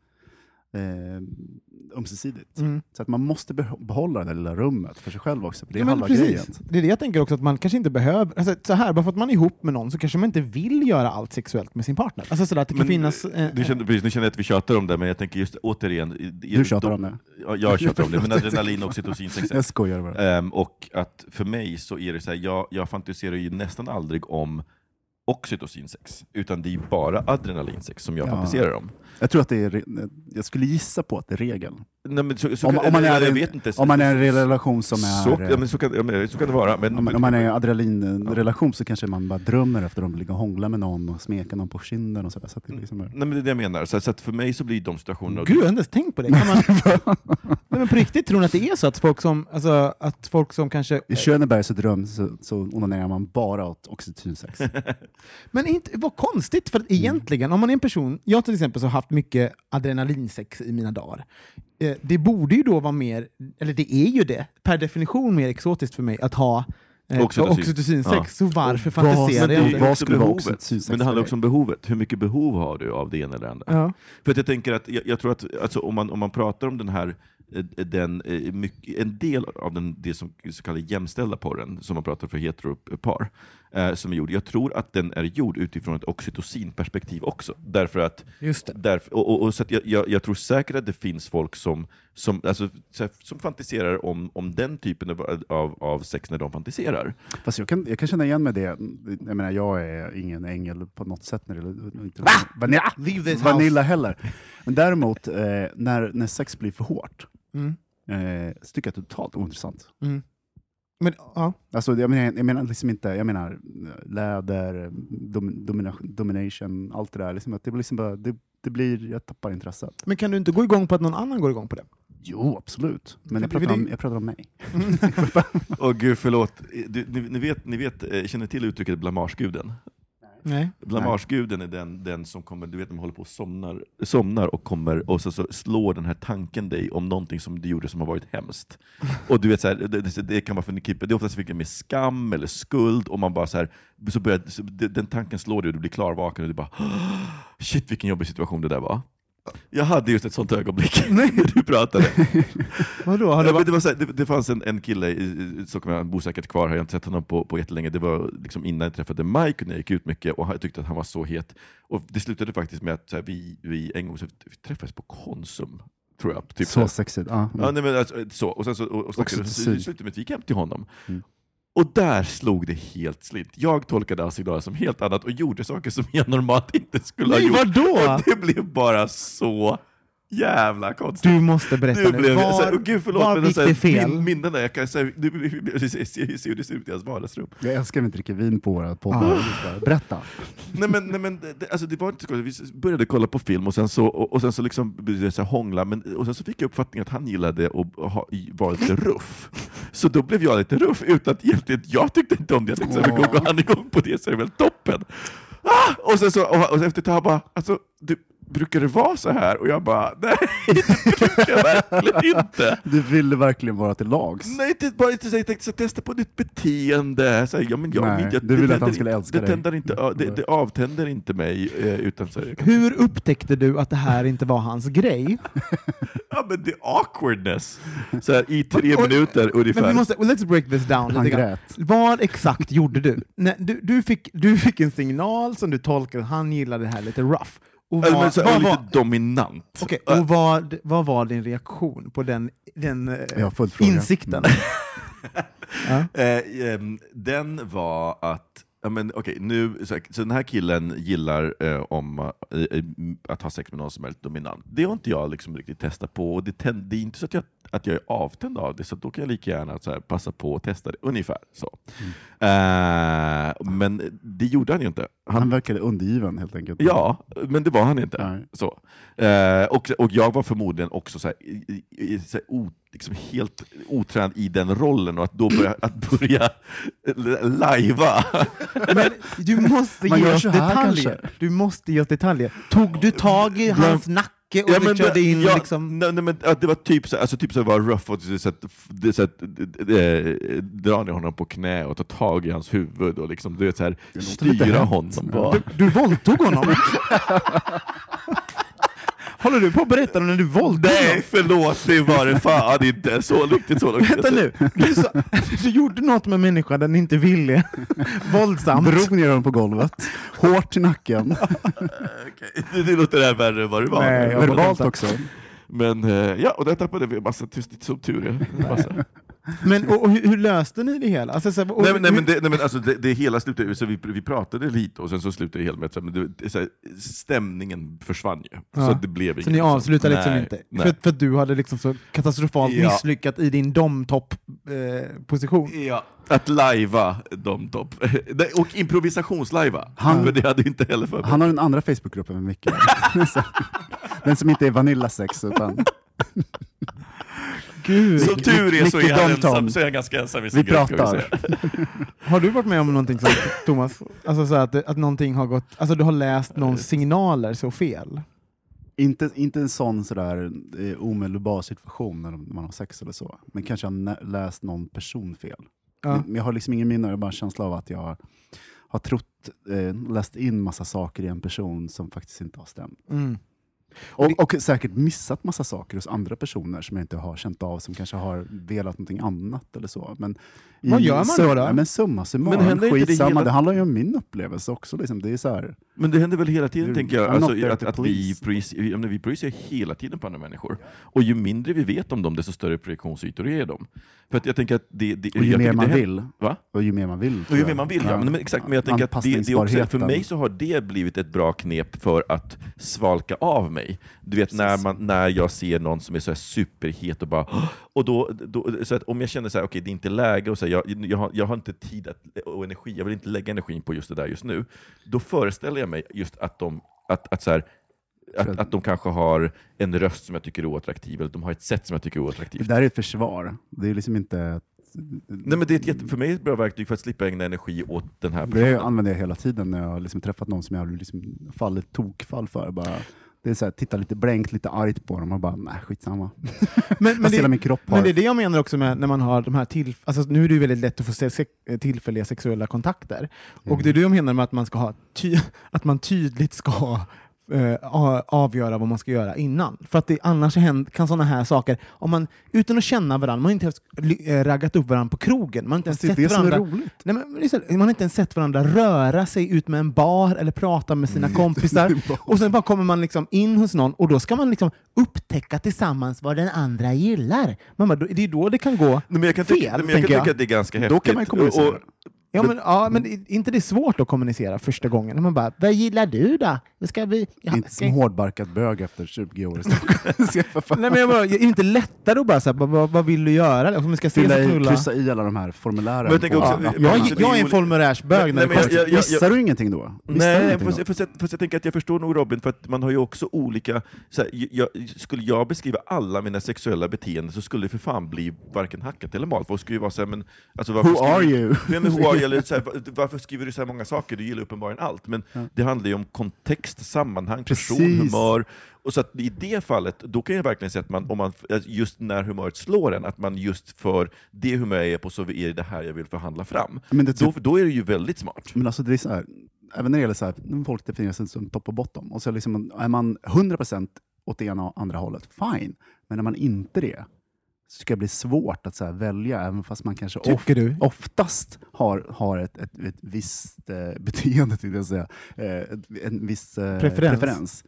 eh, ömsesidigt. Mm. Så att man måste beh- behålla det där lilla rummet för sig själv också, för det är Ja, halva precis. grejen. Det är det jag tänker också, att man kanske inte behöver... Alltså, så här, bara för att man är ihop med någon så kanske man inte vill göra allt sexuellt med sin partner. Alltså sådär, att det kan Men, finnas... Eh, Du känner, precis, nu känner jag att vi tjatar om det, men jag tänker just återigen... i- Du tjatar om det. Ja, jag tjatar om det, men adrenalin och oxytocin sex. Jag skojar bara. Ehm, och att för mig så är det så här, jag, jag fantiserar ju nästan aldrig om oxytocinsex, utan det är bara adrenalinsex som jag Ja. fantiserar om. Jag tror att det är, jag skulle gissa på att det är regel. Nej, men så, så, Om- om man är en- vet inte. Om man är en relation som är... så, ja, men så, kan, ja, men så kan det vara. Men, Om man, om man är i en adrenalinrelation så kanske man bara drömmer efter att ligga och hångla med någon och smeka någon på kinden och. Så att det liksom är... Nej, men det är det jag menar. Så, så att för mig så blir de situationerna... Gud, jag har inte ens tänkt på det. Kan man, Nej, men på riktigt, tror ni att det är så att folk som, alltså, att folk som kanske... I Schöneberg så, dröm, så, så onanerar man bara åt oxytocinsex. Men inte, vad konstigt, för egentligen, om man är en person, jag till exempel så har haft mycket adrenalinsex i mina dagar. Eh, det borde ju då vara mer, eller det är ju det, per definition mer exotiskt för mig att ha eh, Oxytocin. oxytocinsex. Ja. Så varför fantiserar Men jag det inte? vad också skulle vara behovet. oxytocinsex Men det handlar också om behovet. Hur mycket behov har du av det ena eller andra? Ja. För att jag tänker att, jag, jag tror att alltså, om, man, om man pratar om den här, eh, den, eh, en del av den, det som så kallade jämställda porren, som man pratar för heteropar, eh, som är gjord, jag tror att den är gjord utifrån ett oxytocinperspektiv också. Därför att, Just det. därför, och, och, och, så att jag, jag, jag tror säkert att det finns folk som, som, alltså, som fantiserar om, om den typen av, av, av sex när de fantiserar. Fast jag kan, jag kan känna igen mig det. Jag menar, jag är ingen ängel på något sätt när det inte vanilla, Leave this vanilla heller. Men däremot, eh, när, när sex blir för hårt, Mm. eh, så tycker jag att det är totalt ointressant. Mm. Men, ja. Alltså, jag, menar, jag menar liksom inte, jag menar läder, dom, domina, domination, allt det där. Liksom, att det, blir liksom bara, det, det blir, jag tappar intresset. Men kan du inte gå igång på att någon annan går igång på det? Jo, absolut. Men jag pratar, om, jag pratar om mig. Åh gud, förlåt. Du, ni, ni, vet, ni vet, eh, känner till uttrycket blamageguden? Nej. Blamageguden är den, den som kommer, du vet de håller på och somnar, somnar och kommer och så, så slår den här tanken dig om någonting som du gjorde som har varit hemskt. Och du vet så här, det, det, kan vara förknippat, det är oftast med skam eller skuld, och man bara så här, så börjar, så, den tanken slår dig och du blir klarvaken och du bara Shit vilken jobbig situation det där var. Jag hade just ett sånt ögonblick när du pratade. Vadå? Har Ja, men varit... det, var så här, det, det fanns en, en kille i i Stockholm, han bor säkert kvar här, jag har inte sett honom på, på jättelänge. Det var liksom innan jag träffade Mike, när jag gick ut mycket, och jag tyckte att han var så het. Och det slutade faktiskt med att så här, vi, vi en gång så vi träffades på Konsum, tror jag. Typ så Så sexigt. Ja. Ja, nej, men alltså, så. Och sen så, och, och till så, syd. så slutade med att vi gick hem till honom. Mm. Och där slog det helt slint. Jag tolkade signaler som helt annat och gjorde saker som jag normalt inte skulle Nej, ha gjort. vadå? Och det blev bara så jävla konstigt. Du måste berätta Nu blev Var, så här, oh, gud förlåt, var men gick så här, det fel? Min, jag kan säga, nu ser ser hur det ser ut i hans vardagsrum. Jag älskar när vi dricker vin på våra poddar. Ah. Berätta. Nej men, nej, men det, alltså, det var inte så Vi började kolla på film och sen så, och, och sen så, liksom, började hångla, men, och sen så fick jag uppfattningen att han gillade att ha, vara lite ruff. Så då blev jag lite ruff, utan att egentligen, jag tyckte inte om det. Jag tänkte så här, men går han igång på det så är det väl toppen. Ah! Och sen så, och, och efter ett tag bara, alltså, du, brukar det vara så här? Och jag bara, nej det brukar jag verkligen inte. Du ville verkligen vara till lags. Nej, det, bara inte så jag tänkte så testa på nytt beteende. Så här, ja, men jag, Nej, jag, du ville det att han skulle inte- älska det dig. tänder Inte, det, det avtänder inte mig. eh, Utan så här, Hur upptäckte du att det här inte var hans grej? ja, men det är awkwardness. Så här, I tre Oj, minuter Men ungefär. vi måste, let's break this down Han grät. Vad exakt gjorde du? Nej, du, du, fick, du fick en signal som du tolkade, han gillade det här lite rough. Och Alltså, men vad, så här, vad, lite var, dominant. okej, Eh, och vad, vad var din reaktion på den, den eh, insikten? ja. Eh, ehm, den var att, ja, men, okej, nu, så, den här killen gillar eh, om, eh, att ha sex med någon som är lite dominant. Det har inte jag liksom riktigt testat på, och det, tänd, det är inte så att jag, att jag är avtänd av det, så då kan jag lika gärna så här, passa på att testa det. Ungefär så. Eh, men det gjorde han ju inte. Han, Han verkade undergiven helt enkelt. Ja, men det var han inte. Nej. Så. Eh, och, och jag var förmodligen också så här, i, i, så här, o, liksom helt otränad i den rollen, och att då börja, att börja lajva. Men du måste Man ge oss detaljer. kanske. Du måste ge oss detaljer. Tog du tag i hans nacke och Ja, du men körde det, in ja, liksom... nej, nej, men, det var typ så, alltså, typ så var rough, och så, så, så, att, eh, dra ner honom på knä och ta tag i hans huvud och liksom, du vet, så här, styra honom. Bara. Du, du våldtog honom? Håller du på att berätta om när du våldtog Nej, honom? förlåt, det var det fan inte så riktigt så långt. Vänta nu, du, sa, du gjorde något med människan den inte ville. Våldsamt. Drog ner honom på golvet, hårt i nacken. Okej, Det, det låter här värre än vad det var. Nej, Verbalt också. Men eh, ja, och där tappade vi massa tyst, som tur är. Massa. Men och, och hur, hur löste ni det hela? Alltså, så, här, och, nej, men, nej, men, det, nej, men alltså, det, det hela slutade, så vi, vi pratade lite och sen så slutade det hela med att men det, så här, stämningen försvann ju. Ja. Så att det blev så ni avslutade liksom Nej, inte? Nej. För, för att du hade liksom så katastrofalt Ja. misslyckat i din domtopp-position. Ja, att lajva de topp. Nej, Och improvisationslajva. Han- För det hade inte heller förberett. Han har den andra Facebookgruppen med Micke. Så- den som inte är Vanillasex utan Gud. Som tur är så är han ensam, så är han ganska ensam i sin vi grupp. pratar. Har du varit med om någonting sånt, Thomas? Alltså så att, att någonting har gått, alltså du har läst någons signaler så fel? Inte, inte en sån sådär eh, omedelbar situation när man har sex eller så, men kanske har läst någon person fel. Ja. Jag har liksom ingen minne, jag har bara en känsla av att jag har trott, eh, läst in massa saker i en person som faktiskt inte har stämt. Mm. Och, och säkert missat massa saker hos andra personer som jag inte har känt av, som kanske har velat någonting annat eller så. Men Vad gör man sum- då då? Ja, men summa summarum, Men händer inte det hela- Det handlar ju om min upplevelse också. Liksom. Det är så här, Men det händer väl hela tiden, Du- tänker jag, alltså, att, att vi, projicerar, ja, vi projicerar hela tiden på andra människor. Och ju mindre vi vet om dem, desto större projektionsytor är de. För att jag tänker att det, det, och ju mer man det vill, Va? och ju mer man vill. Och ju mer man vill, ja. Men, men exakt, men jag tänker att det, det också, för mig så har det blivit ett bra knep för att svalka av mig. Du vet när, man, när jag ser någon som är så superhet och bara och då, då, så att om jag känner så här, okej det är inte läge, och så här, jag, jag, har, jag har inte tid att, och energi, jag vill inte lägga energin på just det där just nu, då föreställer jag mig just att de, att, att så här, att, att de kanske har en röst som jag tycker är oattraktiv, eller de har ett sätt som jag tycker är Det oattraktivt. där är ett försvar. Det är liksom inte... Nej, men det är ett jätte, för mig är det ett bra verktyg för att slippa ägna energi åt den här Det personen. använder jag hela tiden när jag har liksom träffat någon som jag har liksom fallit tokfall för. Bara, det är så här, titta lite blänkt, lite argt på dem och bara, nej skitsamma. Men, men, det, min kropp har... men det är det jag menar också med när man har de här till, alltså nu är det ju väldigt lätt att få se tillfälliga sexuella kontakter. Och Mm. det är det jag menar med att man ska ha ty, att man tydligt ska eh, avgöra vad man ska göra innan. För att det, annars kan sådana här saker, om man utan att känna varandra, man har inte ens eh, raggat upp varandra på krogen, man har inte ens sett varandra. Nej, men, lyssna, man inte ens sett varandra röra sig ut med en bar eller prata med sina kompisar. och sen bara kommer man liksom in hos någon och då ska man liksom upptäcka tillsammans vad den andra gillar. Man bara, det är då det kan gå Nej, men jag kan fel, tycka, men jag kan jag. tycka att det är ganska häftigt. Då kan man kommunicera. Och, Ja, men, ja, men är inte det svårt att kommunicera första gången? Man bara, vad gillar du då? Det ska vi... Ja, Inte ska- som hårdbarkad bög efter 20 år i Stockholm. Jag Nej, men jag bara, är det inte lättare att bara säga, vad, vad, vad vill du göra? Om vi ska Fylla i, kryssa i alla de här formulären. Men jag på- också- Ja. Jag, Alltså, det är jag är en formulärsbög Nej, jag- jag- Missar du ingenting då? Missar Nej, ingenting fast, då? fast, jag, fast jag tänker att jag förstår nog Robin, för att man har ju också olika... Så här, jag, skulle jag beskriva alla mina sexuella beteenden så skulle det för fan bli varken hackat eller malt. Folk skulle ju vara så här, men, alltså, Who are you? Men who are you? Eller, så här, varför skriver du så här många saker? Du gillar uppenbarligen allt. Men det handlar ju om kontext, sammanhang, person, Precis. humör. Och så att i det fallet, då kan jag verkligen säga att man, om man, just när humöret slår en, att man just för det humör jag är på så är det det här jag vill förhandla fram. Men det Då, typ- då är det ju väldigt smart. Men alltså det är så här, även när det gäller så här, folk definierar sig som topp och bottom, och så liksom, är man 100% åt det ena och andra hållet, fine. Men när man inte det, ska bli svårt att så välja, även fast man kanske du? oftast har, har ett, ett, ett visst eh, beteende, jag säga. Eh, en viss eh, Preferens. preferens.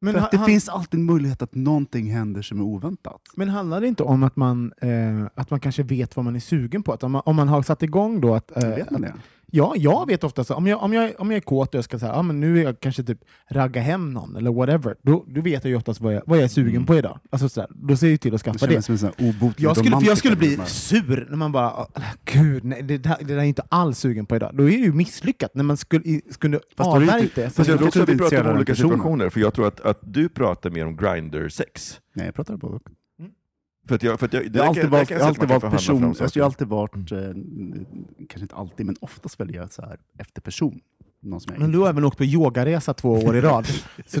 Men, För att det han- finns alltid en möjlighet att någonting händer som är oväntat. men handlar det inte om att man, eh, att man kanske vet vad man är sugen på? Att om, man, om man har satt igång då att... eh, Vet man det? Ja, jag vet ofta så. Om jag, om jag, om jag är kåt och jag ska säga, ah, men nu är jag kanske typ ragga hem någon eller whatever, då, då vet jag ju oftast vad jag, vad jag är sugen på idag. Alltså, så där, då ser jag till att Det skaffa det. känns som Jag skulle, för jag skulle bli sur när man bara, "Ah, gud, nej, det, där, det där är inte alls sugen på idag. Då är det ju misslyckat när man skulle, skulle det avvärjt det. fast jag tror också att vi pratar om olika situationer, för jag tror att, att du pratar mer om grinder-sex. Nej, jag pratar både och. För att jag, för att jag, Jag har alltid kan jag alltid förhandla person, alltså jag har alltid varit, eh, kanske inte alltid, men oftast väljer jag så här efter person. Någon som jag Men du har även åkt på yogaresa två år i rad. Så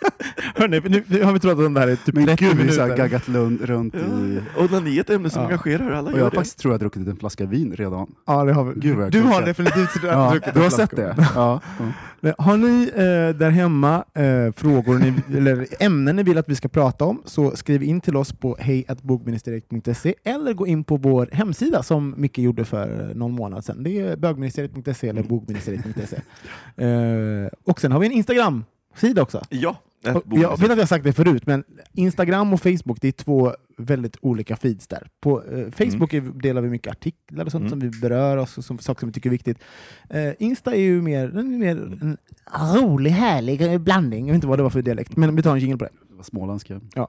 Hörrni, nu, nu har vi pratat om det här i typ Men 30 gud, har minuter. gaggat lund, runt i... Ja, onani är ett ämne som Ja. engagerar, alla Och jag har faktiskt tror jag druckit en flaska vin redan. Ja, det har vi. Gud, du har definitivt Ja, druckit du en har flaska. sett det? Ja. Men Har ni eh, där hemma eh, frågor ni, eller ämnen ni vill att vi ska prata om så skriv in till oss på hejatbogministeriet.se eller gå in på vår hemsida som Micke gjorde för eh, någon månad sedan. Det är bögministeriet.se eller bogministeriet.se. eh, och sen har vi en Instagram-sida också. Ja. Jag vet att jag har sagt det förut, men Instagram och Facebook det är två väldigt olika feeds där. På eh, Facebook är- delar vi mycket artiklar och sånt Mm. som vi berör oss och som, saker som vi tycker är viktigt. Eh, Insta är ju mer, den är mer en rolig, härlig blandning. Jag vet inte vad det var för dialekt, men vi tar en jingle på det. Det var småländska. Ja.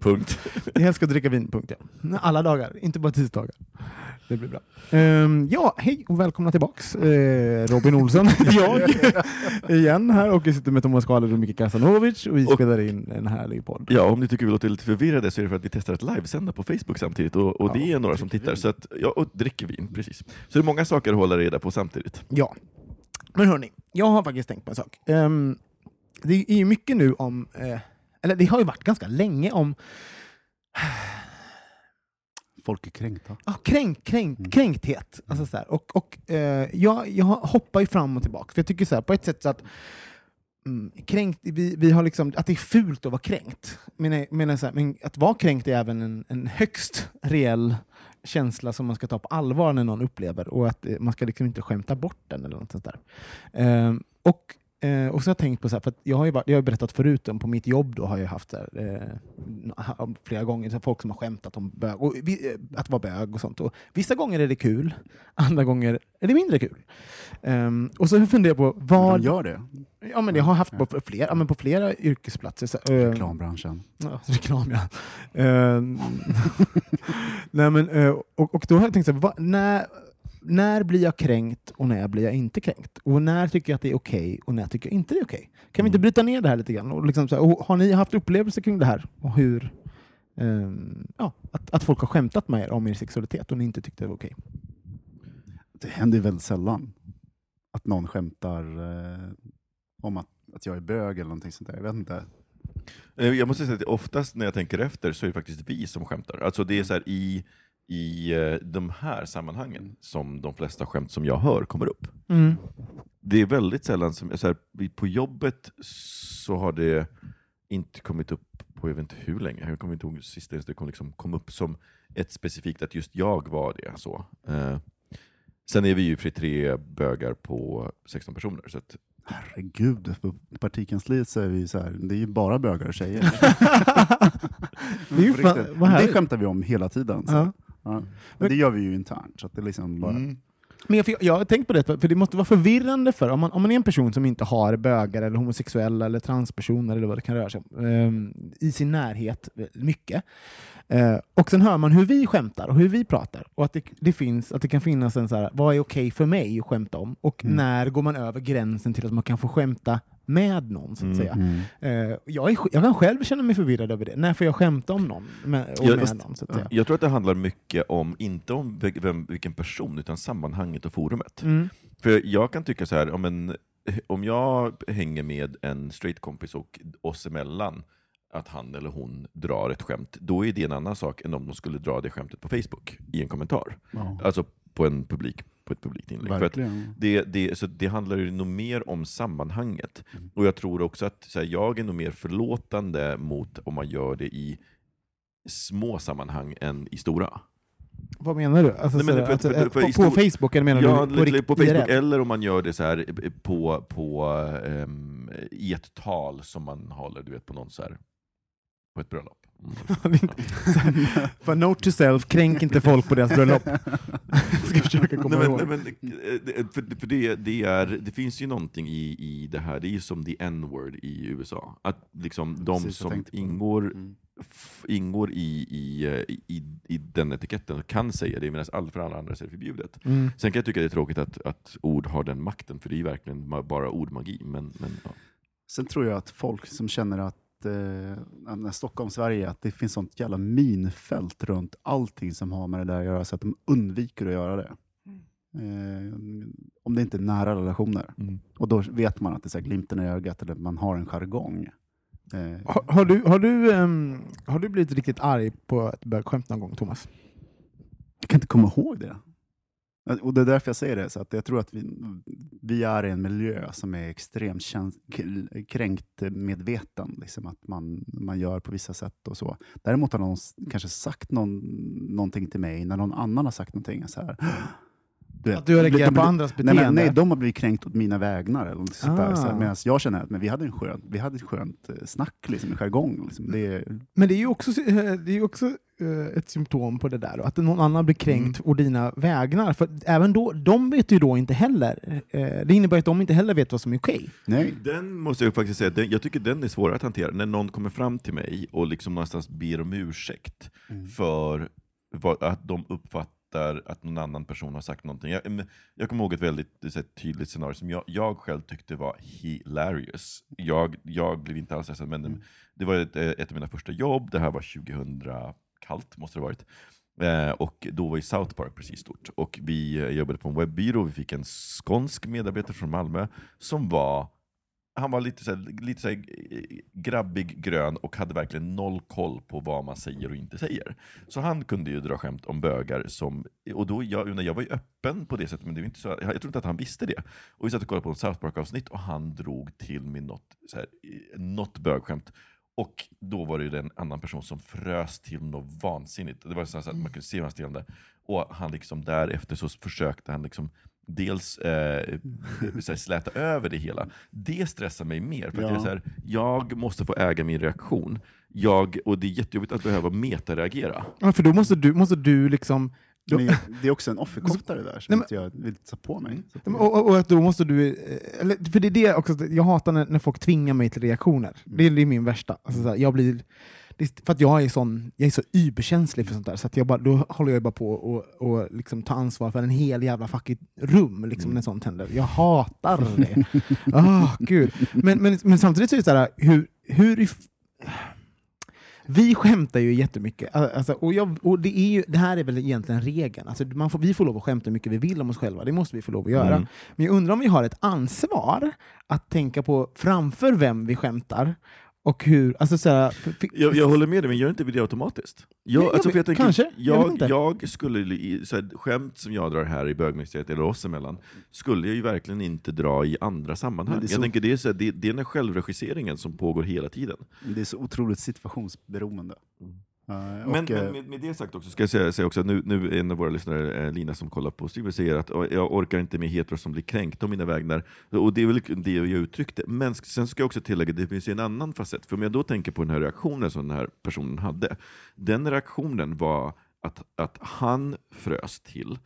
Punkt. Jag älskar att dricka vin, punkt. Ja. Alla dagar, inte bara tisdagar. Det blir bra. Ehm, ja, hej och välkomna tillbaks. Eh, Robin Olsson, jag, igen här och jag sitter med Thomas Karled och Micke Kasanovic och vi Och- spelar in en härlig podd. Ja, om ni tycker vi låter lite förvirrade så är det för att vi testar att livesända på Facebook samtidigt, och, och det är några som tittar. Så att, ja, och dricker vin, precis. Så det är många saker att hålla reda på samtidigt. Ja. Men hörni, jag har faktiskt tänkt på en sak. Ehm, det är ju mycket nu om, eh, eller det har ju varit ganska länge om Folk är kränkta. ah, kränk, kränk, kränkthet. Alltså så här. Och, och, eh, jag, jag hoppar ju fram och tillbaka. För jag tycker så här, på ett sätt så att mm, kränkt, vi, vi har liksom, att det är fult att vara kränkt. Men, menar så här, men att vara kränkt är även en, en högst reell känsla som man ska ta på allvar när någon upplever och att eh, man ska liksom inte skämta bort den eller något sånt där. Ehm, och, eh, och så har jag tänkt på, så här, för jag har ju varit, jag har berättat förut om på mitt jobb då har jag haft här, eh, flera gånger så folk som har skämtat om bög, och vi, eh, att vara bög och sånt. Och vissa gånger är det kul, andra gånger är det mindre kul. Ehm, och så funderar jag på De vad... gör det. Ja, men jag har haft på flera, ja, men på flera yrkesplatser. Så, eh, Reklambranschen. Ja, reklam ja. Eh, Nej, men, eh, och, och då har jag tänkt så här, vad- när, när blir jag kränkt och när blir jag inte kränkt? Och när tycker jag att det är okej och när tycker jag inte det är okej? Kan vi inte bryta ner det här lite grann? Och liksom så här, och har ni haft upplevelser kring det här? Och hur, ehm, ja, att, att folk har skämtat med er om er sexualitet och ni inte tyckte det var okej? Det händer väldigt sällan att någon skämtar eh, om att, att jag är bög eller någonting sånt där. Jag vet inte. Eh, Jag måste säga att oftast när jag tänker efter så är det faktiskt vi som skämtar. Alltså det är så här i, i eh, de här sammanhangen som de flesta skämt som jag hör kommer upp. Mm. Det är väldigt sällan, som, så här, på jobbet så har det inte kommit upp på jag vet inte hur länge, jag kommer inte ihåg sista det kom, liksom, kom upp som ett specifikt, att just jag var det. Så. Eh, sen är vi ju för tre bögar på 16 personer, så att, Herregud, på partikansliet så är vi så här, det är ju bara bögar och tjejer. Det är ju fan- det skämtar vi om hela tiden. Så. Ja. Ja. Men det gör vi ju internt. Så att det är liksom bara, Mm. Men jag, jag har tänkt på det, för det måste vara förvirrande för om man, om man är en person som inte har bögar, eller homosexuella eller transpersoner eller vad det kan röra sig om, ehm, i sin närhet mycket. Eh, och sen hör man hur vi skämtar och hur vi pratar. Och att det, det, finns, att det kan finnas en så här, vad är okej för mig att skämta om? Och Mm. när går man över gränsen till att man kan få skämta med någon, så att säga. Mm. Eh, jag, är, jag kan själv känna mig förvirrad över det. När får jag skämta om någon? Med, och Ja, med någon, så att säga. jag tror att det handlar mycket om, inte om vem- vilken person, utan sammanhanget och forumet. Mm. För jag kan tycka så här, om, en, om jag hänger med en straight kompis och oss emellan, att han eller hon drar ett skämt, då är det en annan sak än om de skulle dra det skämtet på Facebook i en kommentar. Ja. Alltså på, en publik, på ett publikt inlägg. För Verkligen. det, det, så det handlar ju nog mer om sammanhanget. Mm. Och jag tror också att så här, jag är nog mer förlåtande mot om man gör det i små sammanhang än i stora. Vad menar du? Alltså, Nej, men för- alltså, för- eh, för på, på Facebook, eller menar Ja, du? På, lite rikt- på Facebook, eller om man gör det så här eh, på, på, ehm, i ett tal som man håller du vet, på någon så här, på ett bröllop. Mm. För note to self, kränk inte folk på deras bröllop. ska försöka komma Nej, men, ihåg. nej, men, eh, det- för, för det, det, är, det finns ju någonting i, i det här, det är ju som the n-word i USA. Att liksom de Precis, som ingår, Mm. f, ingår i, i, eh, i, i den etiketten kan säga det, medan all, för alla andra är det förbjudet. Mm. Sen kan jag tycka det är tråkigt att, att ord har den makten, för det är ju verkligen bara ordmagi. Men, men, ja. Sen tror jag att folk som känner att eh, när Stockholm, Sverige, att det finns sånt jävla minfält runt allting som har med det där att göra, så att de undviker att göra det. Eh, om det inte är nära relationer. Och då vet man att det är glimten i ögat, eller man har en jargong. Eh, Har, har, du, har, du, ehm, har du blivit riktigt arg på ett bögskämt någon gång, Thomas? Jag kan inte komma ihåg det. Och det är därför jag säger det, så att jag tror att vi, vi är i en miljö som är extremt kränkt medveten, liksom att man, man gör på vissa sätt och så. Däremot har någon kanske sagt någon, någonting till mig, när någon annan har sagt någonting så här. Du Att du reagerar de- på andras nej, beteende? men, nej, de har blivit kränkt åt mina vägnar. Eller något sånt där, så här, Ah. Medan jag känner att men vi hade en skön, vi hade ett skönt eh, snack, liksom, en jargong. Liksom. Det är, Men det är ju också, det är också ett symptom på det där, att någon annan blir kränkt å dina vägnar. För även då, de vet ju då inte heller. eh, Det innebär att de inte heller vet vad som är okej. nej. Den måste jag faktiskt säga, den, jag tycker den är svårare att hantera, när någon kommer fram till mig och liksom någonstans ber om ursäkt Mm. för vad, att de uppfattar fattar att någon annan person har sagt någonting. Jag, jag kommer ihåg ett väldigt här tydligt scenario som jag, jag själv tyckte var hilarious. Jag, jag blev inte alls stressad, men det var ett, ett av mina första jobb. Det här var 2000 kallt, måste det ha varit. Eh, och då var ju South Park precis stort. Och vi eh, jobbade på en webbyrå, vi fick en skånsk medarbetare från Malmö som var han var lite, så här, lite så här, eh, grabbig, grön och hade verkligen noll koll på vad man säger och inte säger. Så han kunde ju dra skämt om bögar, som, och då, jag, jag var ju öppen på det sättet, men det var inte så, jag, jag tror inte att han visste det. Och vi satt och kollade på en South Park-avsnitt och han drog till med något, så här, eh, något bögskämt. Och då var det ju en annan person som frös till något vansinnigt. Det var så att man kunde se hur han stelnade. Och han liksom därefter så försökte han liksom dels eh, så här, släta över det hela. Det stressar mig mer. För att Ja. det är så här, jag måste få äga min reaktion. Jag, och det är jättejobbigt att behöva metareagera. Ja, för då måste du, måste du liksom... Men det är också en offerkofta det där, som Nej, jag vill ta på mig. Det- och, och, att då måste du... eh, Eller, för det är det också, jag hatar när, när folk tvingar mig till reaktioner. Det, är- det är min värsta. Alltså, så här, jag blir, för att jag är, sån, jag är så überkänslig för sånt där, så att jag bara, då håller jag bara på och, och liksom ta ansvar för en hel jävla fucking rum liksom, när sånt händer. Jag hatar det. Ah, gud. Men, men, men samtidigt så är det så här, hur, hur vi skämtar ju jättemycket, alltså, och, jag, och det, är ju, det här är väl egentligen regeln. Alltså, man får, vi får lov att skämta hur mycket vi vill om oss själva, det måste vi få lov att göra. Mm. Men jag undrar om vi har ett ansvar att tänka på framför vem vi skämtar, och hur... Alltså, så här, för, för, Jag, jag håller med dig, men gör inte det automatiskt? Jag, jag alltså, jag tänker, kanske, jag jag, inte. jag skulle, så här, skämt som jag drar här i bögministeriet, eller oss emellan, skulle jag ju verkligen inte dra i andra sammanhang. Men det är Jag tänker det är, så här, det, det är den här självregisseringen som pågår hela tiden. Det är så otroligt situationsberoende. Eh, Mm. Men, och, eh, men med, med det sagt också, ska jag säga, säga också att nu, nu är en av våra lyssnare, eh, Lina, som kollar på streamen, säger att "Åh, jag orkar inte med hetero som blir kränkta om mina vägnar. Och det är väl det jag uttryckte. Men sen ska jag också tillägga, det finns ju en annan facett. För om jag då tänker på den här reaktionen som den här personen hade. Den reaktionen var att, att han frös till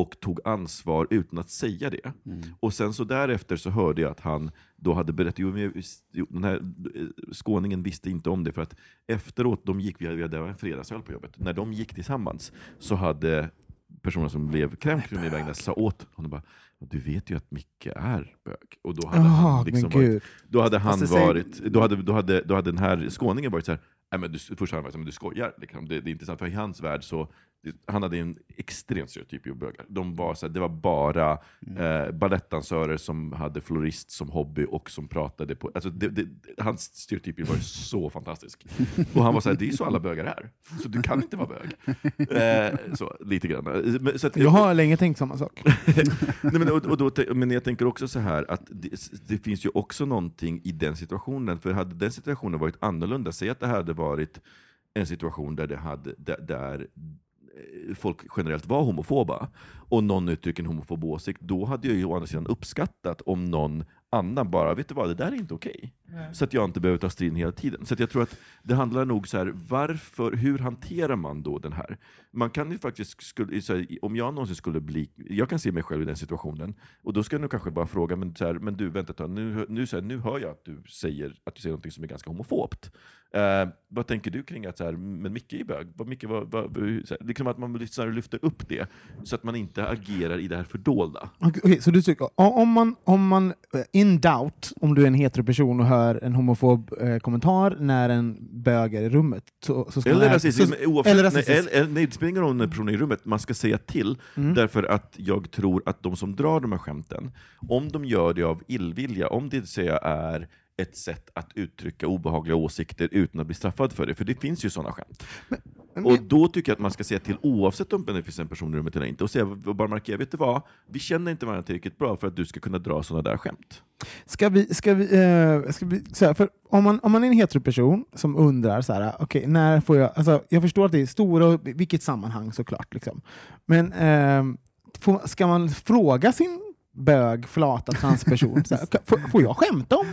och tog ansvar utan att säga det. Och sen så därefter så hörde jag att han då hade berättat, jo, den här eh, skåningen visste inte om det, för att efteråt, de gick, vi hade, en fredagsöl på jobbet, när de gick tillsammans så hade personen som blev krämpt med vägnar sa åt honom bara du vet ju att Micke är bög. Och då hade Ah, han, liksom varit, då hade han säger- varit, då hade, då, hade, då hade den här skåningen varit så här, Nej, men du, först hade han varit men du skojar. Liksom. Det, det är inte sant, för i hans värld så han hade en extremt stereotyp av bögar. De var så här, det var bara eh, balettdansörer som hade florist som hobby och som pratade på... Alltså det, det, hans stereotyp var så fantastisk. Och han var så här, det är så alla bögar är. Så du kan inte vara bög. Eh, så, lite grann. Men, så att, Jag har länge tänkt samma sak. Nej, men, och, och då, men jag tänker också så här att det, det finns ju också någonting i den situationen, för hade den situationen varit annorlunda, säg att det hade varit en situation där, det hade, där, där Eh, folk generellt var homofoba, och någon uttrycker en homofob åsikt, då hade jag ju å andra sidan uppskattat om någon annan bara, vet du vad, det där är inte okej. Så att jag inte behöver ta striden hela tiden. Så att jag tror att det handlar nog så här, varför, hur hanterar man då den här? Man kan ju faktiskt, skulle, så här, om jag någonsin skulle bli, jag kan se mig själv i den situationen, och då ska jag nog kanske bara fråga, men, så här, men du vänta ett tag, nu, nu, så här, nu hör jag att du säger att du säger något som är ganska homofobt. Eh, vad tänker du kring att, så här, men Micke är bög? Vad, Micke, vad, vad, så här, liksom att man så här, lyfter upp det, så att man inte agerar i det här fördolda. Okej, okej, så du tycker, om man, om man eh, in doubt, om du är en heteroperson och hör en homofob eh, kommentar när en bög är i rummet, så, så Eller rasism, eller nej, rasism. eller, nej, det spelar ingen roll när personen är i rummet, man ska säga till, Mm. därför att jag tror att de som drar de här skämten, om de gör det av illvilja, om det säga är ett sätt att uttrycka obehagliga åsikter utan att bli straffad för det, för det finns ju sådana skämt. Och då tycker jag att man ska säga till oavsett om det finns en person i rummet eller inte, och säga, och bara markera, vet du vad? Vi känner inte varandra tillräckligt bra för att du ska kunna dra sådana där skämt. Ska vi, ska vi, eh, ska vi så här, för om man, om man är en heteroperson som undrar så här, okej, när får jag, alltså, jag förstår att det är stora, vilket sammanhang såklart, liksom. men eh, får, ska man fråga sin bög, flata transperson, så här, "Ka- får, får jag skämta om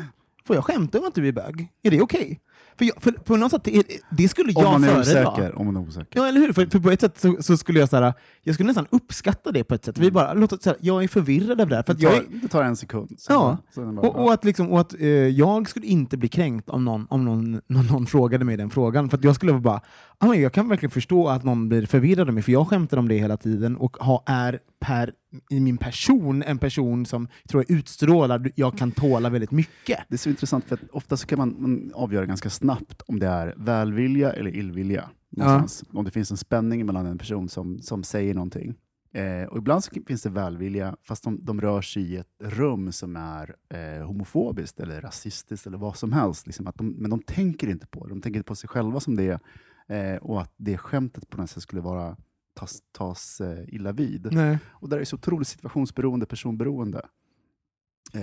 Får jag skämta om att du är bög? Är det okej? För, jag, för på något sätt, det, det skulle jag om man är föredra. osäker. Om man är osäker. Ja, eller hur? För, för på ett sätt så, så skulle jag så här, jag skulle nästan uppskatta det på ett sätt. Vi bara, låt oss, så här, jag är förvirrad av det här. För Det jag, tar, är- det tar en sekund. sen- Ja, sen bara- och, och att, liksom, och att eh, jag skulle inte bli kränkt om någon, om någon, någon, någon frågade mig den frågan. För att jag skulle bara, men jag kan verkligen förstå att någon blir förvirrad av mig, för jag skämtar om det hela tiden och ha, är per, i min person en person som tror jag utstrålar, jag kan tåla väldigt mycket. Det är så intressant, för att ofta så kan man, man avgöra ganska snabbt om det är välvilja eller illvilja. någonstans. Om det finns en spänning mellan en person som, som säger någonting. Eh, och ibland så finns det välvilja, fast de, de rör sig i ett rum som är eh, homofobiskt eller rasistiskt eller vad som helst. Liksom de, men de tänker inte på det. De tänker på sig själva som det är. Eh, och att det skämtet på något sätt skulle vara tas, tas eh, illa vid. Nej. Och där är det så otroligt situationsberoende, personberoende eh,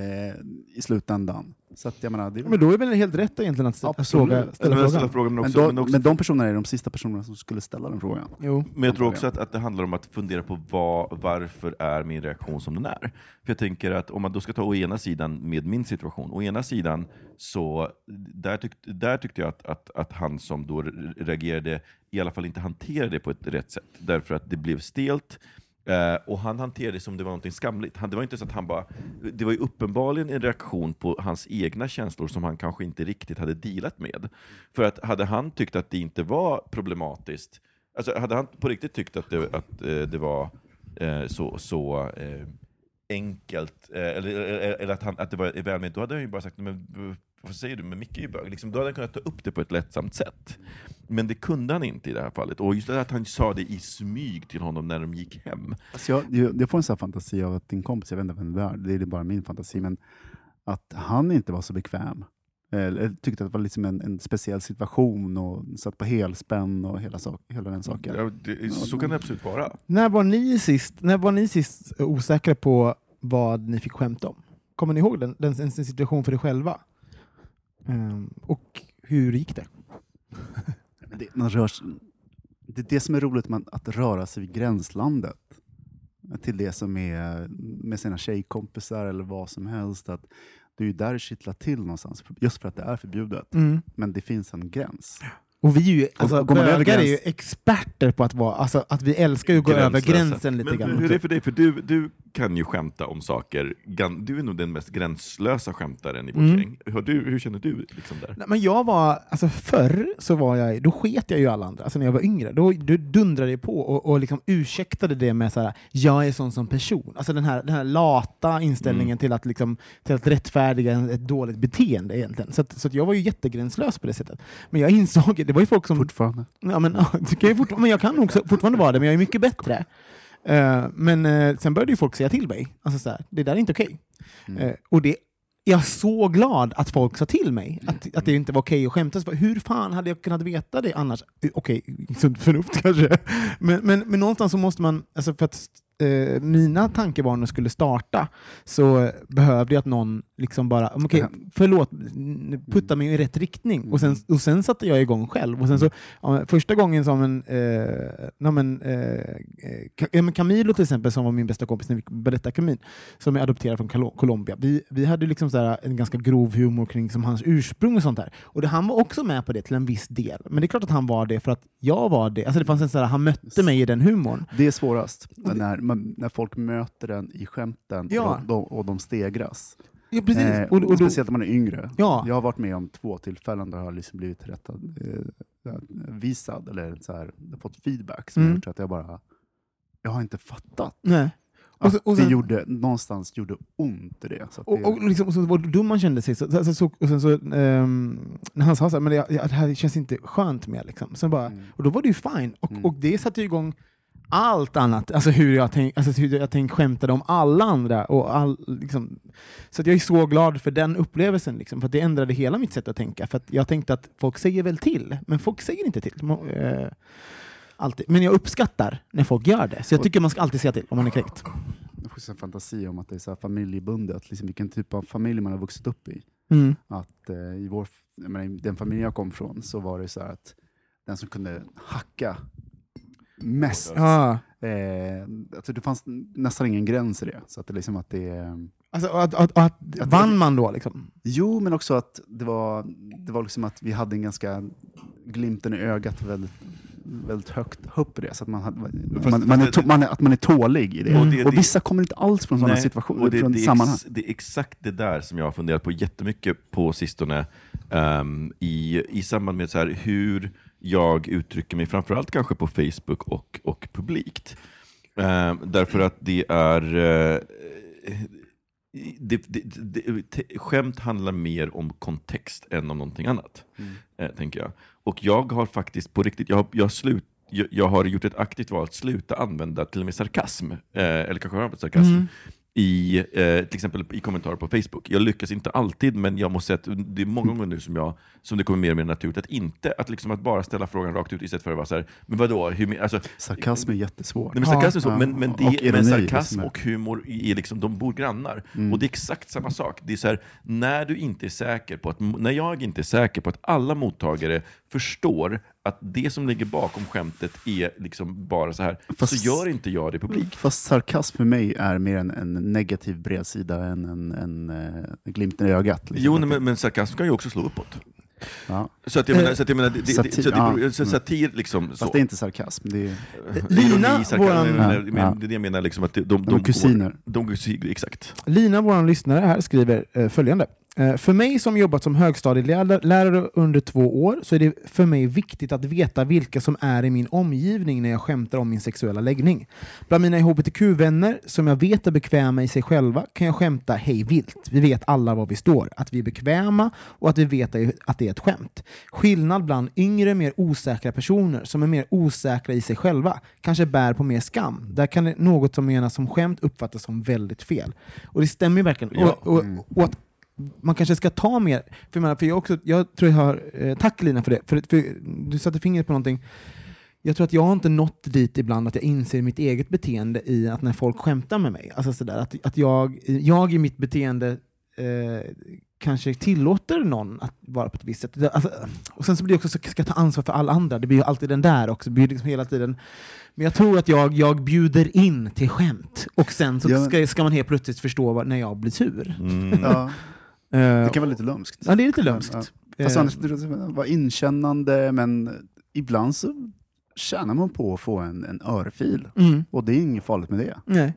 i slutändan. Så att, jag menar, det är väl- Men då är det väl helt rätt egentligen att, att Absolut. fråga, ställa Eller frågan. ställa frågan, men men, också, då, men också men de personerna är de sista personerna som skulle ställa den frågan. Jo. Men jag tror också att, att det handlar om att fundera på vad, varför är min reaktion som den är. För jag tänker att om man då ska ta å ena sidan med min situation, å ena sidan så där, tyck, där tyckte jag att, att, att han som då re- reagerade i alla fall inte hanterade det på ett rätt sätt. Därför att det blev stelt. Eh, och han hanterade det som det var något skamligt. Han, det var inte så att han bara... Det var ju uppenbarligen en reaktion på hans egna känslor som han kanske inte riktigt hade dealat med. För att hade han tyckt att det inte var problematiskt, alltså hade han på riktigt tyckt att det, att, eh, det var eh, så, så eh, enkelt, eh, eller, eller, att, han, att det var välment, då hade han ju bara sagt men vad säger du, men Micke är ju bög. Liksom, då hade han kunnat ta upp det på ett lättsamt sätt. Men det kunde han inte i det här fallet. Och just det att han sa det i smyg till honom när de gick hem. Alltså jag, jag, får en sån här fantasi av att din kompis, jag vet inte vem det är, det är bara min fantasi, men att han inte var så bekväm. Eller tyckte att det var liksom en, en speciell situation och satt på helspänn och hela, sak, hela den saken. Ja, det, så kan det absolut vara. När var ni sist, när var ni sist osäkra på vad ni fick skämta om? Kommer ni ihåg den, den, en situation för er själva? Ehm, och hur gick det? Det, man rör, sig- det är det som är roligt med att röra sig i gränslandet till det som är med sina tjejkompisar eller vad som helst. Att det är ju där det kittlar till någonstans, just för att det är förbjudet. Mm. Men det finns en gräns. Och vi är ju, alltså, över bögar är ju experter på att vara, alltså, att vi älskar ju att gå över gränsen lite Men grann. hur är det för dig? För du, du kan ju skämta om saker. Du är nog den mest gränslösa skämtaren i vårt Mm. gäng. Hur, du, hur känner du liksom där? Nej, Men jag var, alltså förr så var jag, då sket jag ju alla andra, alltså när jag var yngre. Då, då dundrade jag på och, och liksom ursäktade det med så här, jag är sån som person. Alltså den här, den här lata inställningen till, att liksom, till att rättfärdiga ett dåligt beteende egentligen. Så, att, så att jag var ju jättegränslös på det sättet. Men jag insåg, det var ju folk som... Fortfarande. Ja, men, ja, det kan jag, fort, men jag kan nog så- fortfarande vara det, men jag är mycket bättre. Eh, men eh, sen började ju folk säga till mig, alltså så här, det där är inte okej. Eh, och det, jag är så glad att folk sa till mig att, att det inte var okej att skämta. Hur fan hade jag kunnat veta det annars? Okej, sunt förnuft kanske. Men, men, men någonstans så måste man, alltså för att eh, mina tankebanor skulle starta så behövde jag att någon liksom bara, okej, förlåt, putta mig i rätt riktning. Och sen, och sen satte jag igång själv. Och sen så, ja, första gången som en, eh, ja, men, eh, eh, Camilo till exempel, som var min bästa kompis när vi berättade Kamin, som är adopterad från Colo- Colombia. Vi, vi hade liksom så en ganska grov humor kring som hans ursprung och sånt där. Och det, han var också med på det till en viss del. Men det är klart att han var det för att jag var det. Alltså det fanns en så här, han mötte mig i den humorn. Det är svårast, när, man, när folk möter den i skämten Ja. och, de, och de stegras. Ja, precis. Eh, och, och, då- speciellt när man är yngre. Ja. Jag har varit med om två tillfällen där jag har liksom blivit rättad, eh, visad, eller så här, fått feedback som Mm. gjort att jag bara, jag har inte fattat. nej. Och, så, och, sen, det gjorde, någonstans gjorde ont i det. Så och, det och, liksom, och så var dum man kände sig. Så, så, så, och sen så, ehm, när han sa så här, men det, det här känns inte skönt mer. Liksom. Sen bara, Mm. Och då var det ju fine. Och, Mm. och det satte igång allt annat. Alltså hur jag, tänk, alltså hur jag tänk, skämtade om alla andra. Och all, liksom. Så att jag är så glad för den upplevelsen. Liksom, för att det ändrade hela mitt sätt att tänka. För att jag tänkte att folk säger väl till, men folk säger inte till. Eh, alltid. Men jag uppskattar när folk gör det. Så jag tycker man ska alltid säga till om man är kränkt. Jag får en fantasi om att det är så här familjebundet, liksom vilken typ av familj man har vuxit upp i. Mm. Att eh, i vår, menar, i den familj jag kom från så var det så att den som kunde hacka mest, Ja. eh, alltså det fanns nästan ingen gräns i det. Så att det liksom att det Alltså, att, att, att, vann man då? Liksom? Jo, men också att det var, det var liksom att vi hade en ganska glimten i ögat väldigt, väldigt högt upp i det. Så att man, hade, Fast- man, man, är, man är, att man är tålig i det. Och Och, det- det- vissa kommer inte alls från sådana situationer, och det, från det, är sammanhang. ex, det är exakt det där som jag har funderat på jättemycket på sistone. ehm, i, I samband med så här, hur, jag uttrycker mig, framförallt kanske på Facebook och, och publikt. Eh, därför att det är... Eh, det, det, det, te- skämt handlar mer om kontext än om någonting annat, eh, tänker jag. Och jag har faktiskt på riktigt, jag har, jag slut, jag, jag har gjort ett aktivt val att sluta använda till och med sarkasm, eh, eller kanske har använt sarkasm, i eh, till exempel i kommentarer på Facebook. Jag lyckas inte alltid, men jag måste säga att det är många gånger nu som, jag, som det kommer mer och mer naturligt att inte, att, liksom att bara ställa frågan rakt ut istället för att vara så här, men vadå, hur, alltså, Sarkasm är jättesvårt. Nej, men sarkasm är så, Ja. men, men, det, Och men ironi, sarkasm liksom. och humor är liksom, de bor grannar. Mm. Och det är exakt samma sak. Det är så här, när du inte är säker på att, när jag inte är säker på att alla mottagare förstår att det som ligger bakom skämtet är liksom bara så här, Fast- så gör inte jag det publik. Fast sarkasm för mig är mer en, en negativ bredsida än en, en, en glimten i ögat. liksom. Jo, nej, men, men sarkasm kan ju också slå uppåt. Ja. Så att jag menar, så att jag menar det, Satir, så att det, ja. så satir liksom så. Fast det är inte sarkasm. Det är, Lina, Ironi, sarkasm, våran- men- men- Ja, men ja. Det är det jag menar, liksom att de, de, de är kusiner. De, de, exakt. Lina, vår lyssnare här, skriver eh, följande. Eh, för mig som jobbat som högstadielärare under två år så är det för mig viktigt att veta vilka som är i min omgivning när jag skämtar om min sexuella läggning. Bland mina hbtq-vänner som jag vet är bekväma i sig själva kan jag skämta hej vilt. Vi vet alla var vi står, att vi är bekväma och att vi vet att det är ett skämt. Skillnad bland yngre, mer osäkra personer som är mer osäkra i sig själva, kanske bär på mer skam. Där kan något som menas som skämt uppfattas som väldigt fel. Och det stämmer ju verkligen. Och, och, och att man kanske ska ta mer, för jag, menar, för jag, också, jag tror jag har, eh, tack Lina för det, för, för du satte fingret på någonting. Jag tror att jag har inte nått dit ibland att jag inser mitt eget beteende i att när folk skämtar med mig, alltså sådär, att, att jag, jag i mitt beteende eh, kanske tillåter någon att vara på ett visst sätt. Det- Alltså, och sen så blir det också så ska jag ta ansvar för alla andra, det blir ju alltid den där också, det blir liksom hela tiden. Men jag tror att jag, jag bjuder in till skämt, och sen så Ja, ska, ska man helt plötsligt förstå vad, när jag blir sur. Mm. ja, det kan vara lite lömskt. Ja, det är lite lömskt. Ja. Fast Eh, annars, var inkännande, men ibland så tjänar man på att få en, en örfil. mm, Och det är inget farligt med det. nej.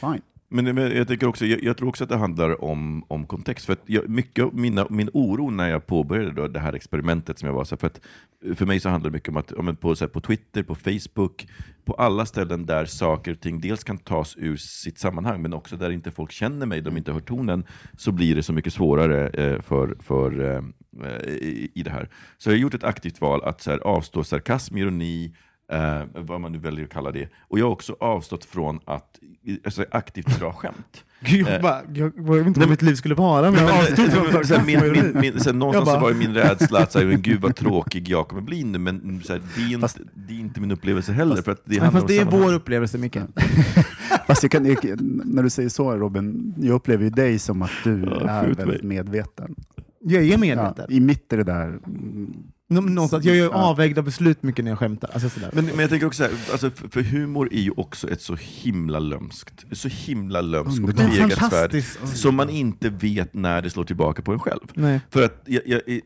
Fine. Men, men jag, tänker också, jag, jag tror också att det handlar om, om kontext. För att jag, mycket av mina, min oro när jag påbörjade då det här experimentet som jag var, så för, att, för mig så handlar det mycket om att om på, så här, på Twitter, på Facebook, på alla ställen där saker och ting dels kan tas ur sitt sammanhang, men också där inte folk känner mig, de inte hör tonen, så blir det så mycket svårare eh, för, för, eh, eh, i, i det här. Så jag har gjort ett aktivt val att så här, avstå sarkasm, ironi, eh, vad man nu väljer att kalla det. Och jag har också avstått från att alltså, aktivt dra skämt. Gud, jag, Eh, bara, jag, jag vet inte vad mitt liv skulle vara, men jag avstod från min, min, min, någonstans Jag bara- så var min rädsla att säga, men gud vad tråkig jag kommer bli nu, men så här, det, är inte, Fast- det är inte min upplevelse heller. fast- för att det Nej, fast det är vår upplevelse, Micke. Fast jag kan, jag, när du säger så Robin, jag upplever ju dig som att du Ja, är väldigt mig. medveten. Jag är Ja, medveten. I mitt är det där... Nå- Någonstans, jag gör Ja. avvägda beslut mycket när jag skämtar. Alltså sådär. Men, men jag tänker också så här, alltså, för, för humor är ju också ett så himla lömskt, så himla lömskt och tveeggat svärd, fantastiskt. som man inte vet när det slår tillbaka på en själv. Nej. För att jag, jag, eh,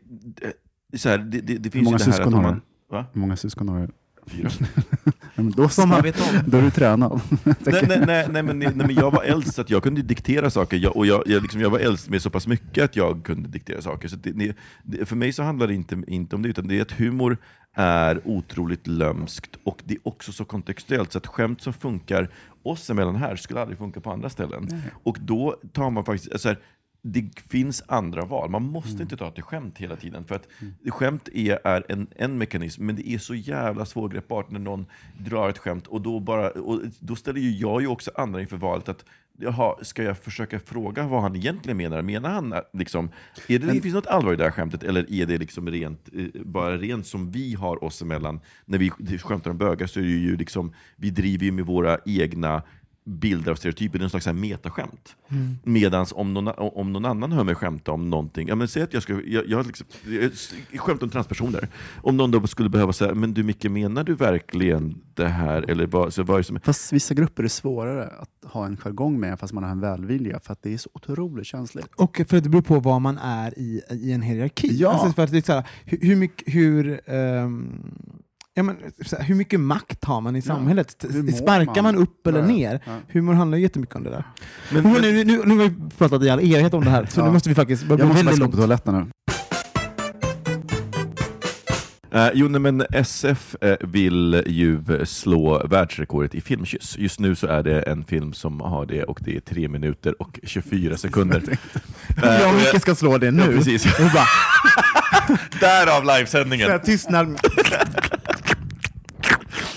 så här, det, det, det Hur finns många ju det här syskon att har man... du? Va? Hur många syskon har du? Fyra. Men då, Som man vet om. då är du tränad. nej, nej, nej, nej, men, nej, men jag var äldst så att jag kunde diktera saker, jag, och jag, jag, liksom, jag var äldst med så pass mycket att jag kunde diktera saker. Så det, det, för mig så handlar det inte, inte om det, utan det är att humor är otroligt lömskt, och det är också så kontextuellt, så att skämt som funkar oss emellan här skulle aldrig funka på andra ställen. Och då tar man faktiskt, alltså här, det finns andra val. Man måste inte ta till skämt hela tiden. För att skämt är, är en, en mekanism, men det är så jävla svårgreppbart när någon drar ett skämt. Och då, bara, och då ställer ju jag ju också andra inför valet att Jaha, ska jag försöka fråga vad han egentligen menar? Menar han att liksom, är det, finns det något allvar i det här skämtet, eller är det liksom rent, eh, bara rent som vi har oss emellan? När vi skämtar om bögar så är det ju liksom, vi driver ju med våra egna bilder av stereotyper, det är en slags så här metaskämt. Mm. Medans om någon, om någon annan hör mig skämta om någonting, ja, men säg att jag, ska, jag, jag, liksom, jag, skämtar om transpersoner. Om någon då skulle behöva säga, men du Micke, menar du verkligen det här? Eller vad, så vad som, Fast vissa grupper är svårare att ha en jargong med fast man har en välvilja för att det är så otroligt känsligt. Och för att det beror på var man är i, i en hierarki. Ja. Alltså för att det är så här, hur, hur mycket, hur, ehm, ja, men, så här, hur mycket makt har man i samhället? Mår Sparkar man, man? upp eller Ja, ner? ja. Humor handlar ju jättemycket om det där. Men- Men, nu, nu, nu har vi pratat i all evighet om det här, så Ja. nu måste vi faktiskt börja Jag gå måste faktiskt gå på toaletten nu. Eh, jo, nej, men SF eh, vill ju slå världsrekordet i filmkyss. Just nu så är det en film som har det och det är 3 minuter och 24 sekunder. Eh, Jag och Micke ska slå det nu. Ja, precis. Därav livesändningen! tystnad.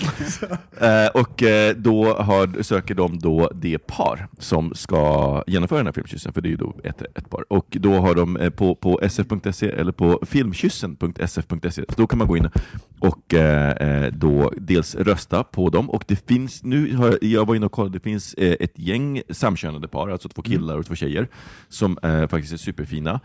Eh, och eh, då har, söker de då det par som ska genomföra den här filmkyssen, för det är ju då ett, ett par. Och då har de eh, på, på sf.se eller på filmkyssen.sf.se, då kan man gå in och eh, eh, då dels rösta på dem. Och det finns, nu har jag, jag var inne och kollade, det finns eh, ett gäng samkönade par, alltså två killar och två tjejer, som eh, faktiskt är superfina.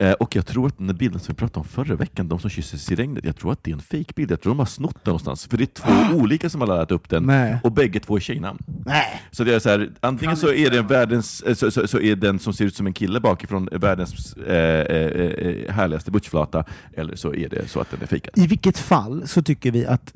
Eh, och jag tror att den bilden som vi pratade om förra veckan, de som kysses i regnet, jag tror att det är en fejkbild. Jag tror de har snott den någonstans. För det är två olika som har laddat upp den, Nej. och bägge två är tjejnamn. Nej. Så det är så här, antingen så är, det världens, eh, så, så, så är den som ser ut som en kille bakifrån världens eh, eh, eh, härligaste butchflata, eller så är det så att den är fejkad. I vilket fall så tycker vi att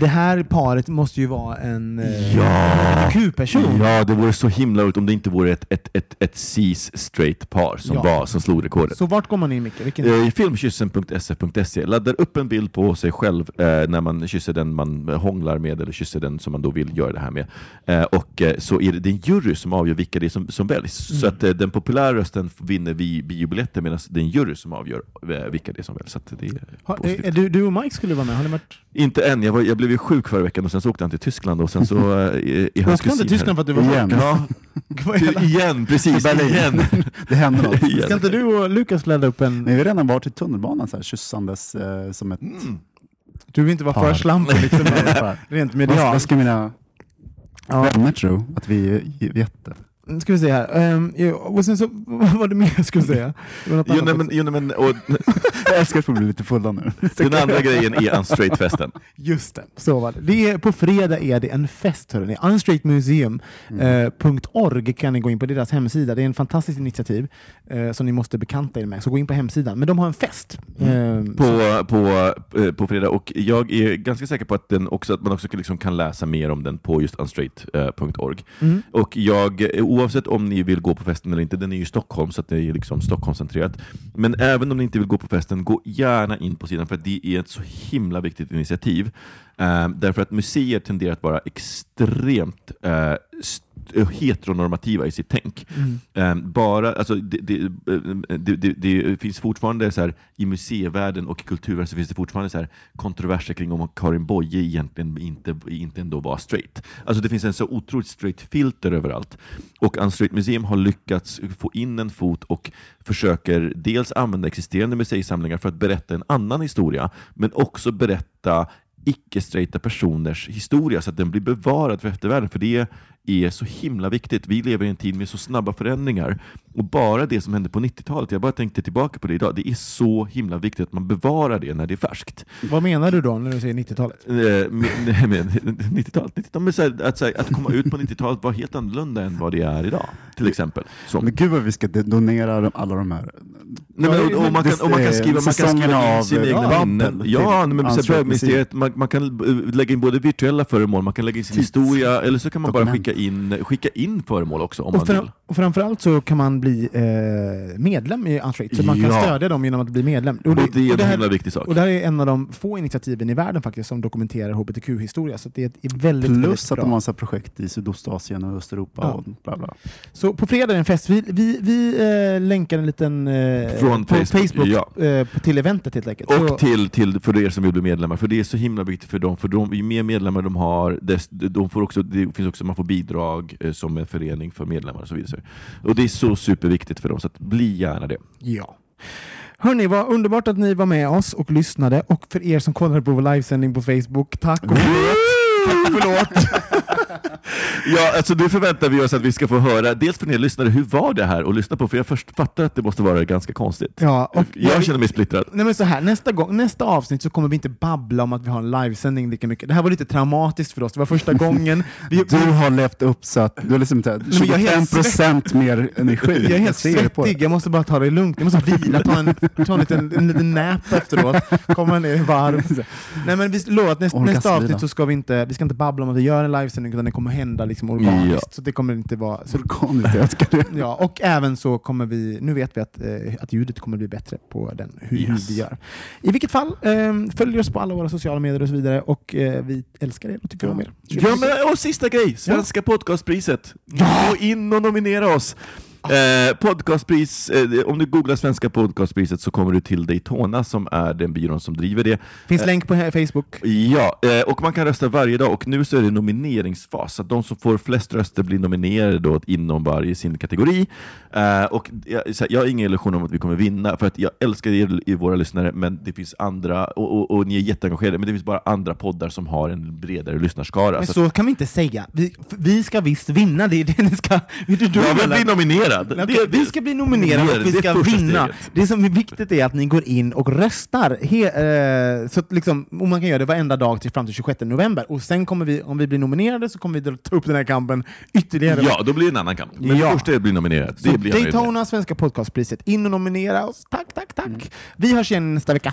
det här paret måste ju vara en eh, Ja. Q-person. Ja, det vore så himla roligt om det inte vore ett, ett, ett, ett cis straight par som, Ja. var, som slog rekordet. Vart går man in Micke? Vilken? Eh, Filmkyssen.sf.se laddar upp en bild på sig själv eh, när man kysser den man hånglar med eller kysser den som man då vill göra det här med. Eh, och eh, så är det, det är en jury som avgör vilka det är som, som väljs. Så att eh, den populära rösten vinner vi biobiljetter medan det är en jury som avgör eh, vilka det är som väljs. Så att det är Ha, du, du och Mike skulle vara med, har ni varit? Inte än, jag, var, jag blev ju sjuk förra veckan och sen så åkte han till Tyskland och sen så är hans han till kusin Tyskland för att du var Igen. Ja, igen, precis, igen. Det händer något. Ska inte du och Lukas ladda upp en... Vi har redan varit i tunnelbanan så här, kyssandes eh, som ett Mm. Du vill inte vara för slampig liksom, rent medialt. vad ska mina Ja. vänner tro? Att vi är jätte... Ska vi se här. Um, och sen så, vad var det mer jag skulle säga? Jo, nej, men, jo, men, och, Jag älskar att vi blir lite fulla nu. den andra grejen är Unstraight-festen. Just det, så var det. det är, på fredag är det en fest. Hörrni. Unstraightmuseum.org kan ni gå in på deras hemsida. Det är en fantastiskt initiativ eh, som ni måste bekanta er med. Så gå in på hemsidan. Men de har en fest. Eh, så- på, på, eh, på fredag och jag är ganska säker på att, den också, att man också liksom kan läsa mer om den på just unstraight.org. Mm. Och jag, eh, oavsett om ni vill gå på festen eller inte, den är ju i Stockholm så att det är liksom Stockholmscentrerat. Men även om ni inte vill gå på festen, gå gärna in på sidan för det är ett så himla viktigt initiativ. Eh, därför att museer tenderar att vara extremt eh, st- heteronormativa i sitt tänk. Eh, bara, alltså, det, det, eh, det, det, det finns fortfarande så här, i museivärlden och kulturvärlden så finns det fortfarande så här, kontroverser kring om Karin Boye egentligen inte, inte ändå var straight. Alltså det finns en så otroligt straight filter överallt. Och Unstraight Museum har lyckats få in en fot och försöker dels använda existerande museisamlingar för att berätta en annan historia, men också berätta icke-straighta personers historia så att den blir bevarad för eftervärlden. För det är så himla viktigt. Vi lever i en tid med så snabba förändringar. Och bara det som hände på 90-talet, jag bara tänkte tillbaka på det idag, det är så himla viktigt att man bevarar det när det är färskt. Vad menar du då när du säger 90-talet? Eh, med- nej, men 90-talet, 90-talet men så här, att, så här, att komma ut på 90-talet var helt annorlunda än vad det är idag, till exempel. Så. Men gud vad vi ska donera alla de här... Nej, men, och, och man kan, och man kan skriva, man kan skriva in av, sina egna minnen. Ja, men så man, man kan eh, lägga in både virtuella föremål, man kan lägga in sin Tids- historia, eller så kan man bara skicka in, skicka in föremål också om Och, man vill. och framförallt så kan man bli eh, medlem i Unstraight, så man kan Ja. stödja dem genom att bli medlem. Och det är och en det här- himla viktig sak. Och det här är en av de få initiativen i världen faktiskt som dokumenterar hbtq-historia. Så det är ett är väldigt, Plus väldigt att de har så här projekt i Sydostasien och Östeuropa Ja. och bla bla. Så på fredag är det en fest. Vi, vi, vi eh, länkar en liten eh, Från på Facebook, Facebook, ja. eh, på- till eventet helt enkelt. Så- Och till, till för er som vill bli medlemmar, för det är så himla viktigt för dem, för de, ju mer medlemmar de har, dess, de får också, det finns också, man får bidrag eh, som en förening för medlemmar och så vidare. Och det är så superviktigt för dem, så att bli gärna det. Ja. Hörni, vad underbart att ni var med oss och lyssnade. Och för er som kollade på vår livesändning på Facebook, tack och förlåt. Förlåt. Ja, alltså nu förväntar vi oss att vi ska få höra, dels från er lyssnare, hur var det här att lyssna på? För jag först fattar att det måste vara ganska konstigt. Ja, och jag känner mig splittrad. Nej, men så här, nästa, gång, nästa avsnitt så kommer vi inte babbla om att vi har en livesändning lika mycket. Det här var lite traumatiskt för oss. Det var första gången. Vi, Du har levt upp så att du har liksom så här men jag är helt 25% mer energi. jag är helt ser det på dig. svettig, jag måste bara ta det lugnt. Jag måste vila, ta en, ta en, liten, en liten nap efteråt, komma ner i varv. Nej, men vi lovar att nästa, nästa avsnitt så ska vi inte, vi ska inte babbla om att vi gör en livesändning, utan det kommer hända liksom organiskt. Ja. Så det kommer inte vara... Så, Organiskt, jag älskar det. ja, och även så kommer vi, nu vet vi att, eh, att ljudet kommer bli bättre på den, hur, Yes. vi gör. I vilket fall, eh, följ oss på alla våra sociala medier och så vidare, och eh, vi älskar er och tycker om er. Ja, men, och sista grej, Svenska podcastpriset. Gå in och nominera oss. Eh, podcastpris, eh, om du googlar Svenska podcastpriset så kommer du till Daytona som är den byrån som driver det. Finns länk på Facebook. Ja, eh, och man kan rösta varje dag och nu så är det nomineringsfas, så att de som får flest röster blir nominerade då inom varje sin kategori. Eh, och jag, här, jag har ingen illusion om att vi kommer vinna, för att jag älskar er, våra lyssnare, men det finns andra, och, och, och ni är jätteengagerade, men det finns bara andra poddar som har en bredare lyssnarskara. Men Så så kan vi inte säga. Vi, vi ska visst vinna, det är det ni ska... Är du dum, jag vill eller? Nominerad! Nej, okej, vi ska bli nominerade och vi det är ska vinna. steget. Det som är viktigt är att ni går in och röstar. He, eh, så att liksom, och man kan göra det varenda dag till fram till 26 november. Och sen kommer vi, om vi blir nominerade så kommer vi dra- ta upp den här kampen ytterligare. Ja, då blir det en annan kamp. Men Ja. det första är att bli nominerad. Så Det blir nöjd med. Daytona, Svenska podcastpriset. In och nominera oss. Tack, tack, tack. Vi hörs igen nästa vecka.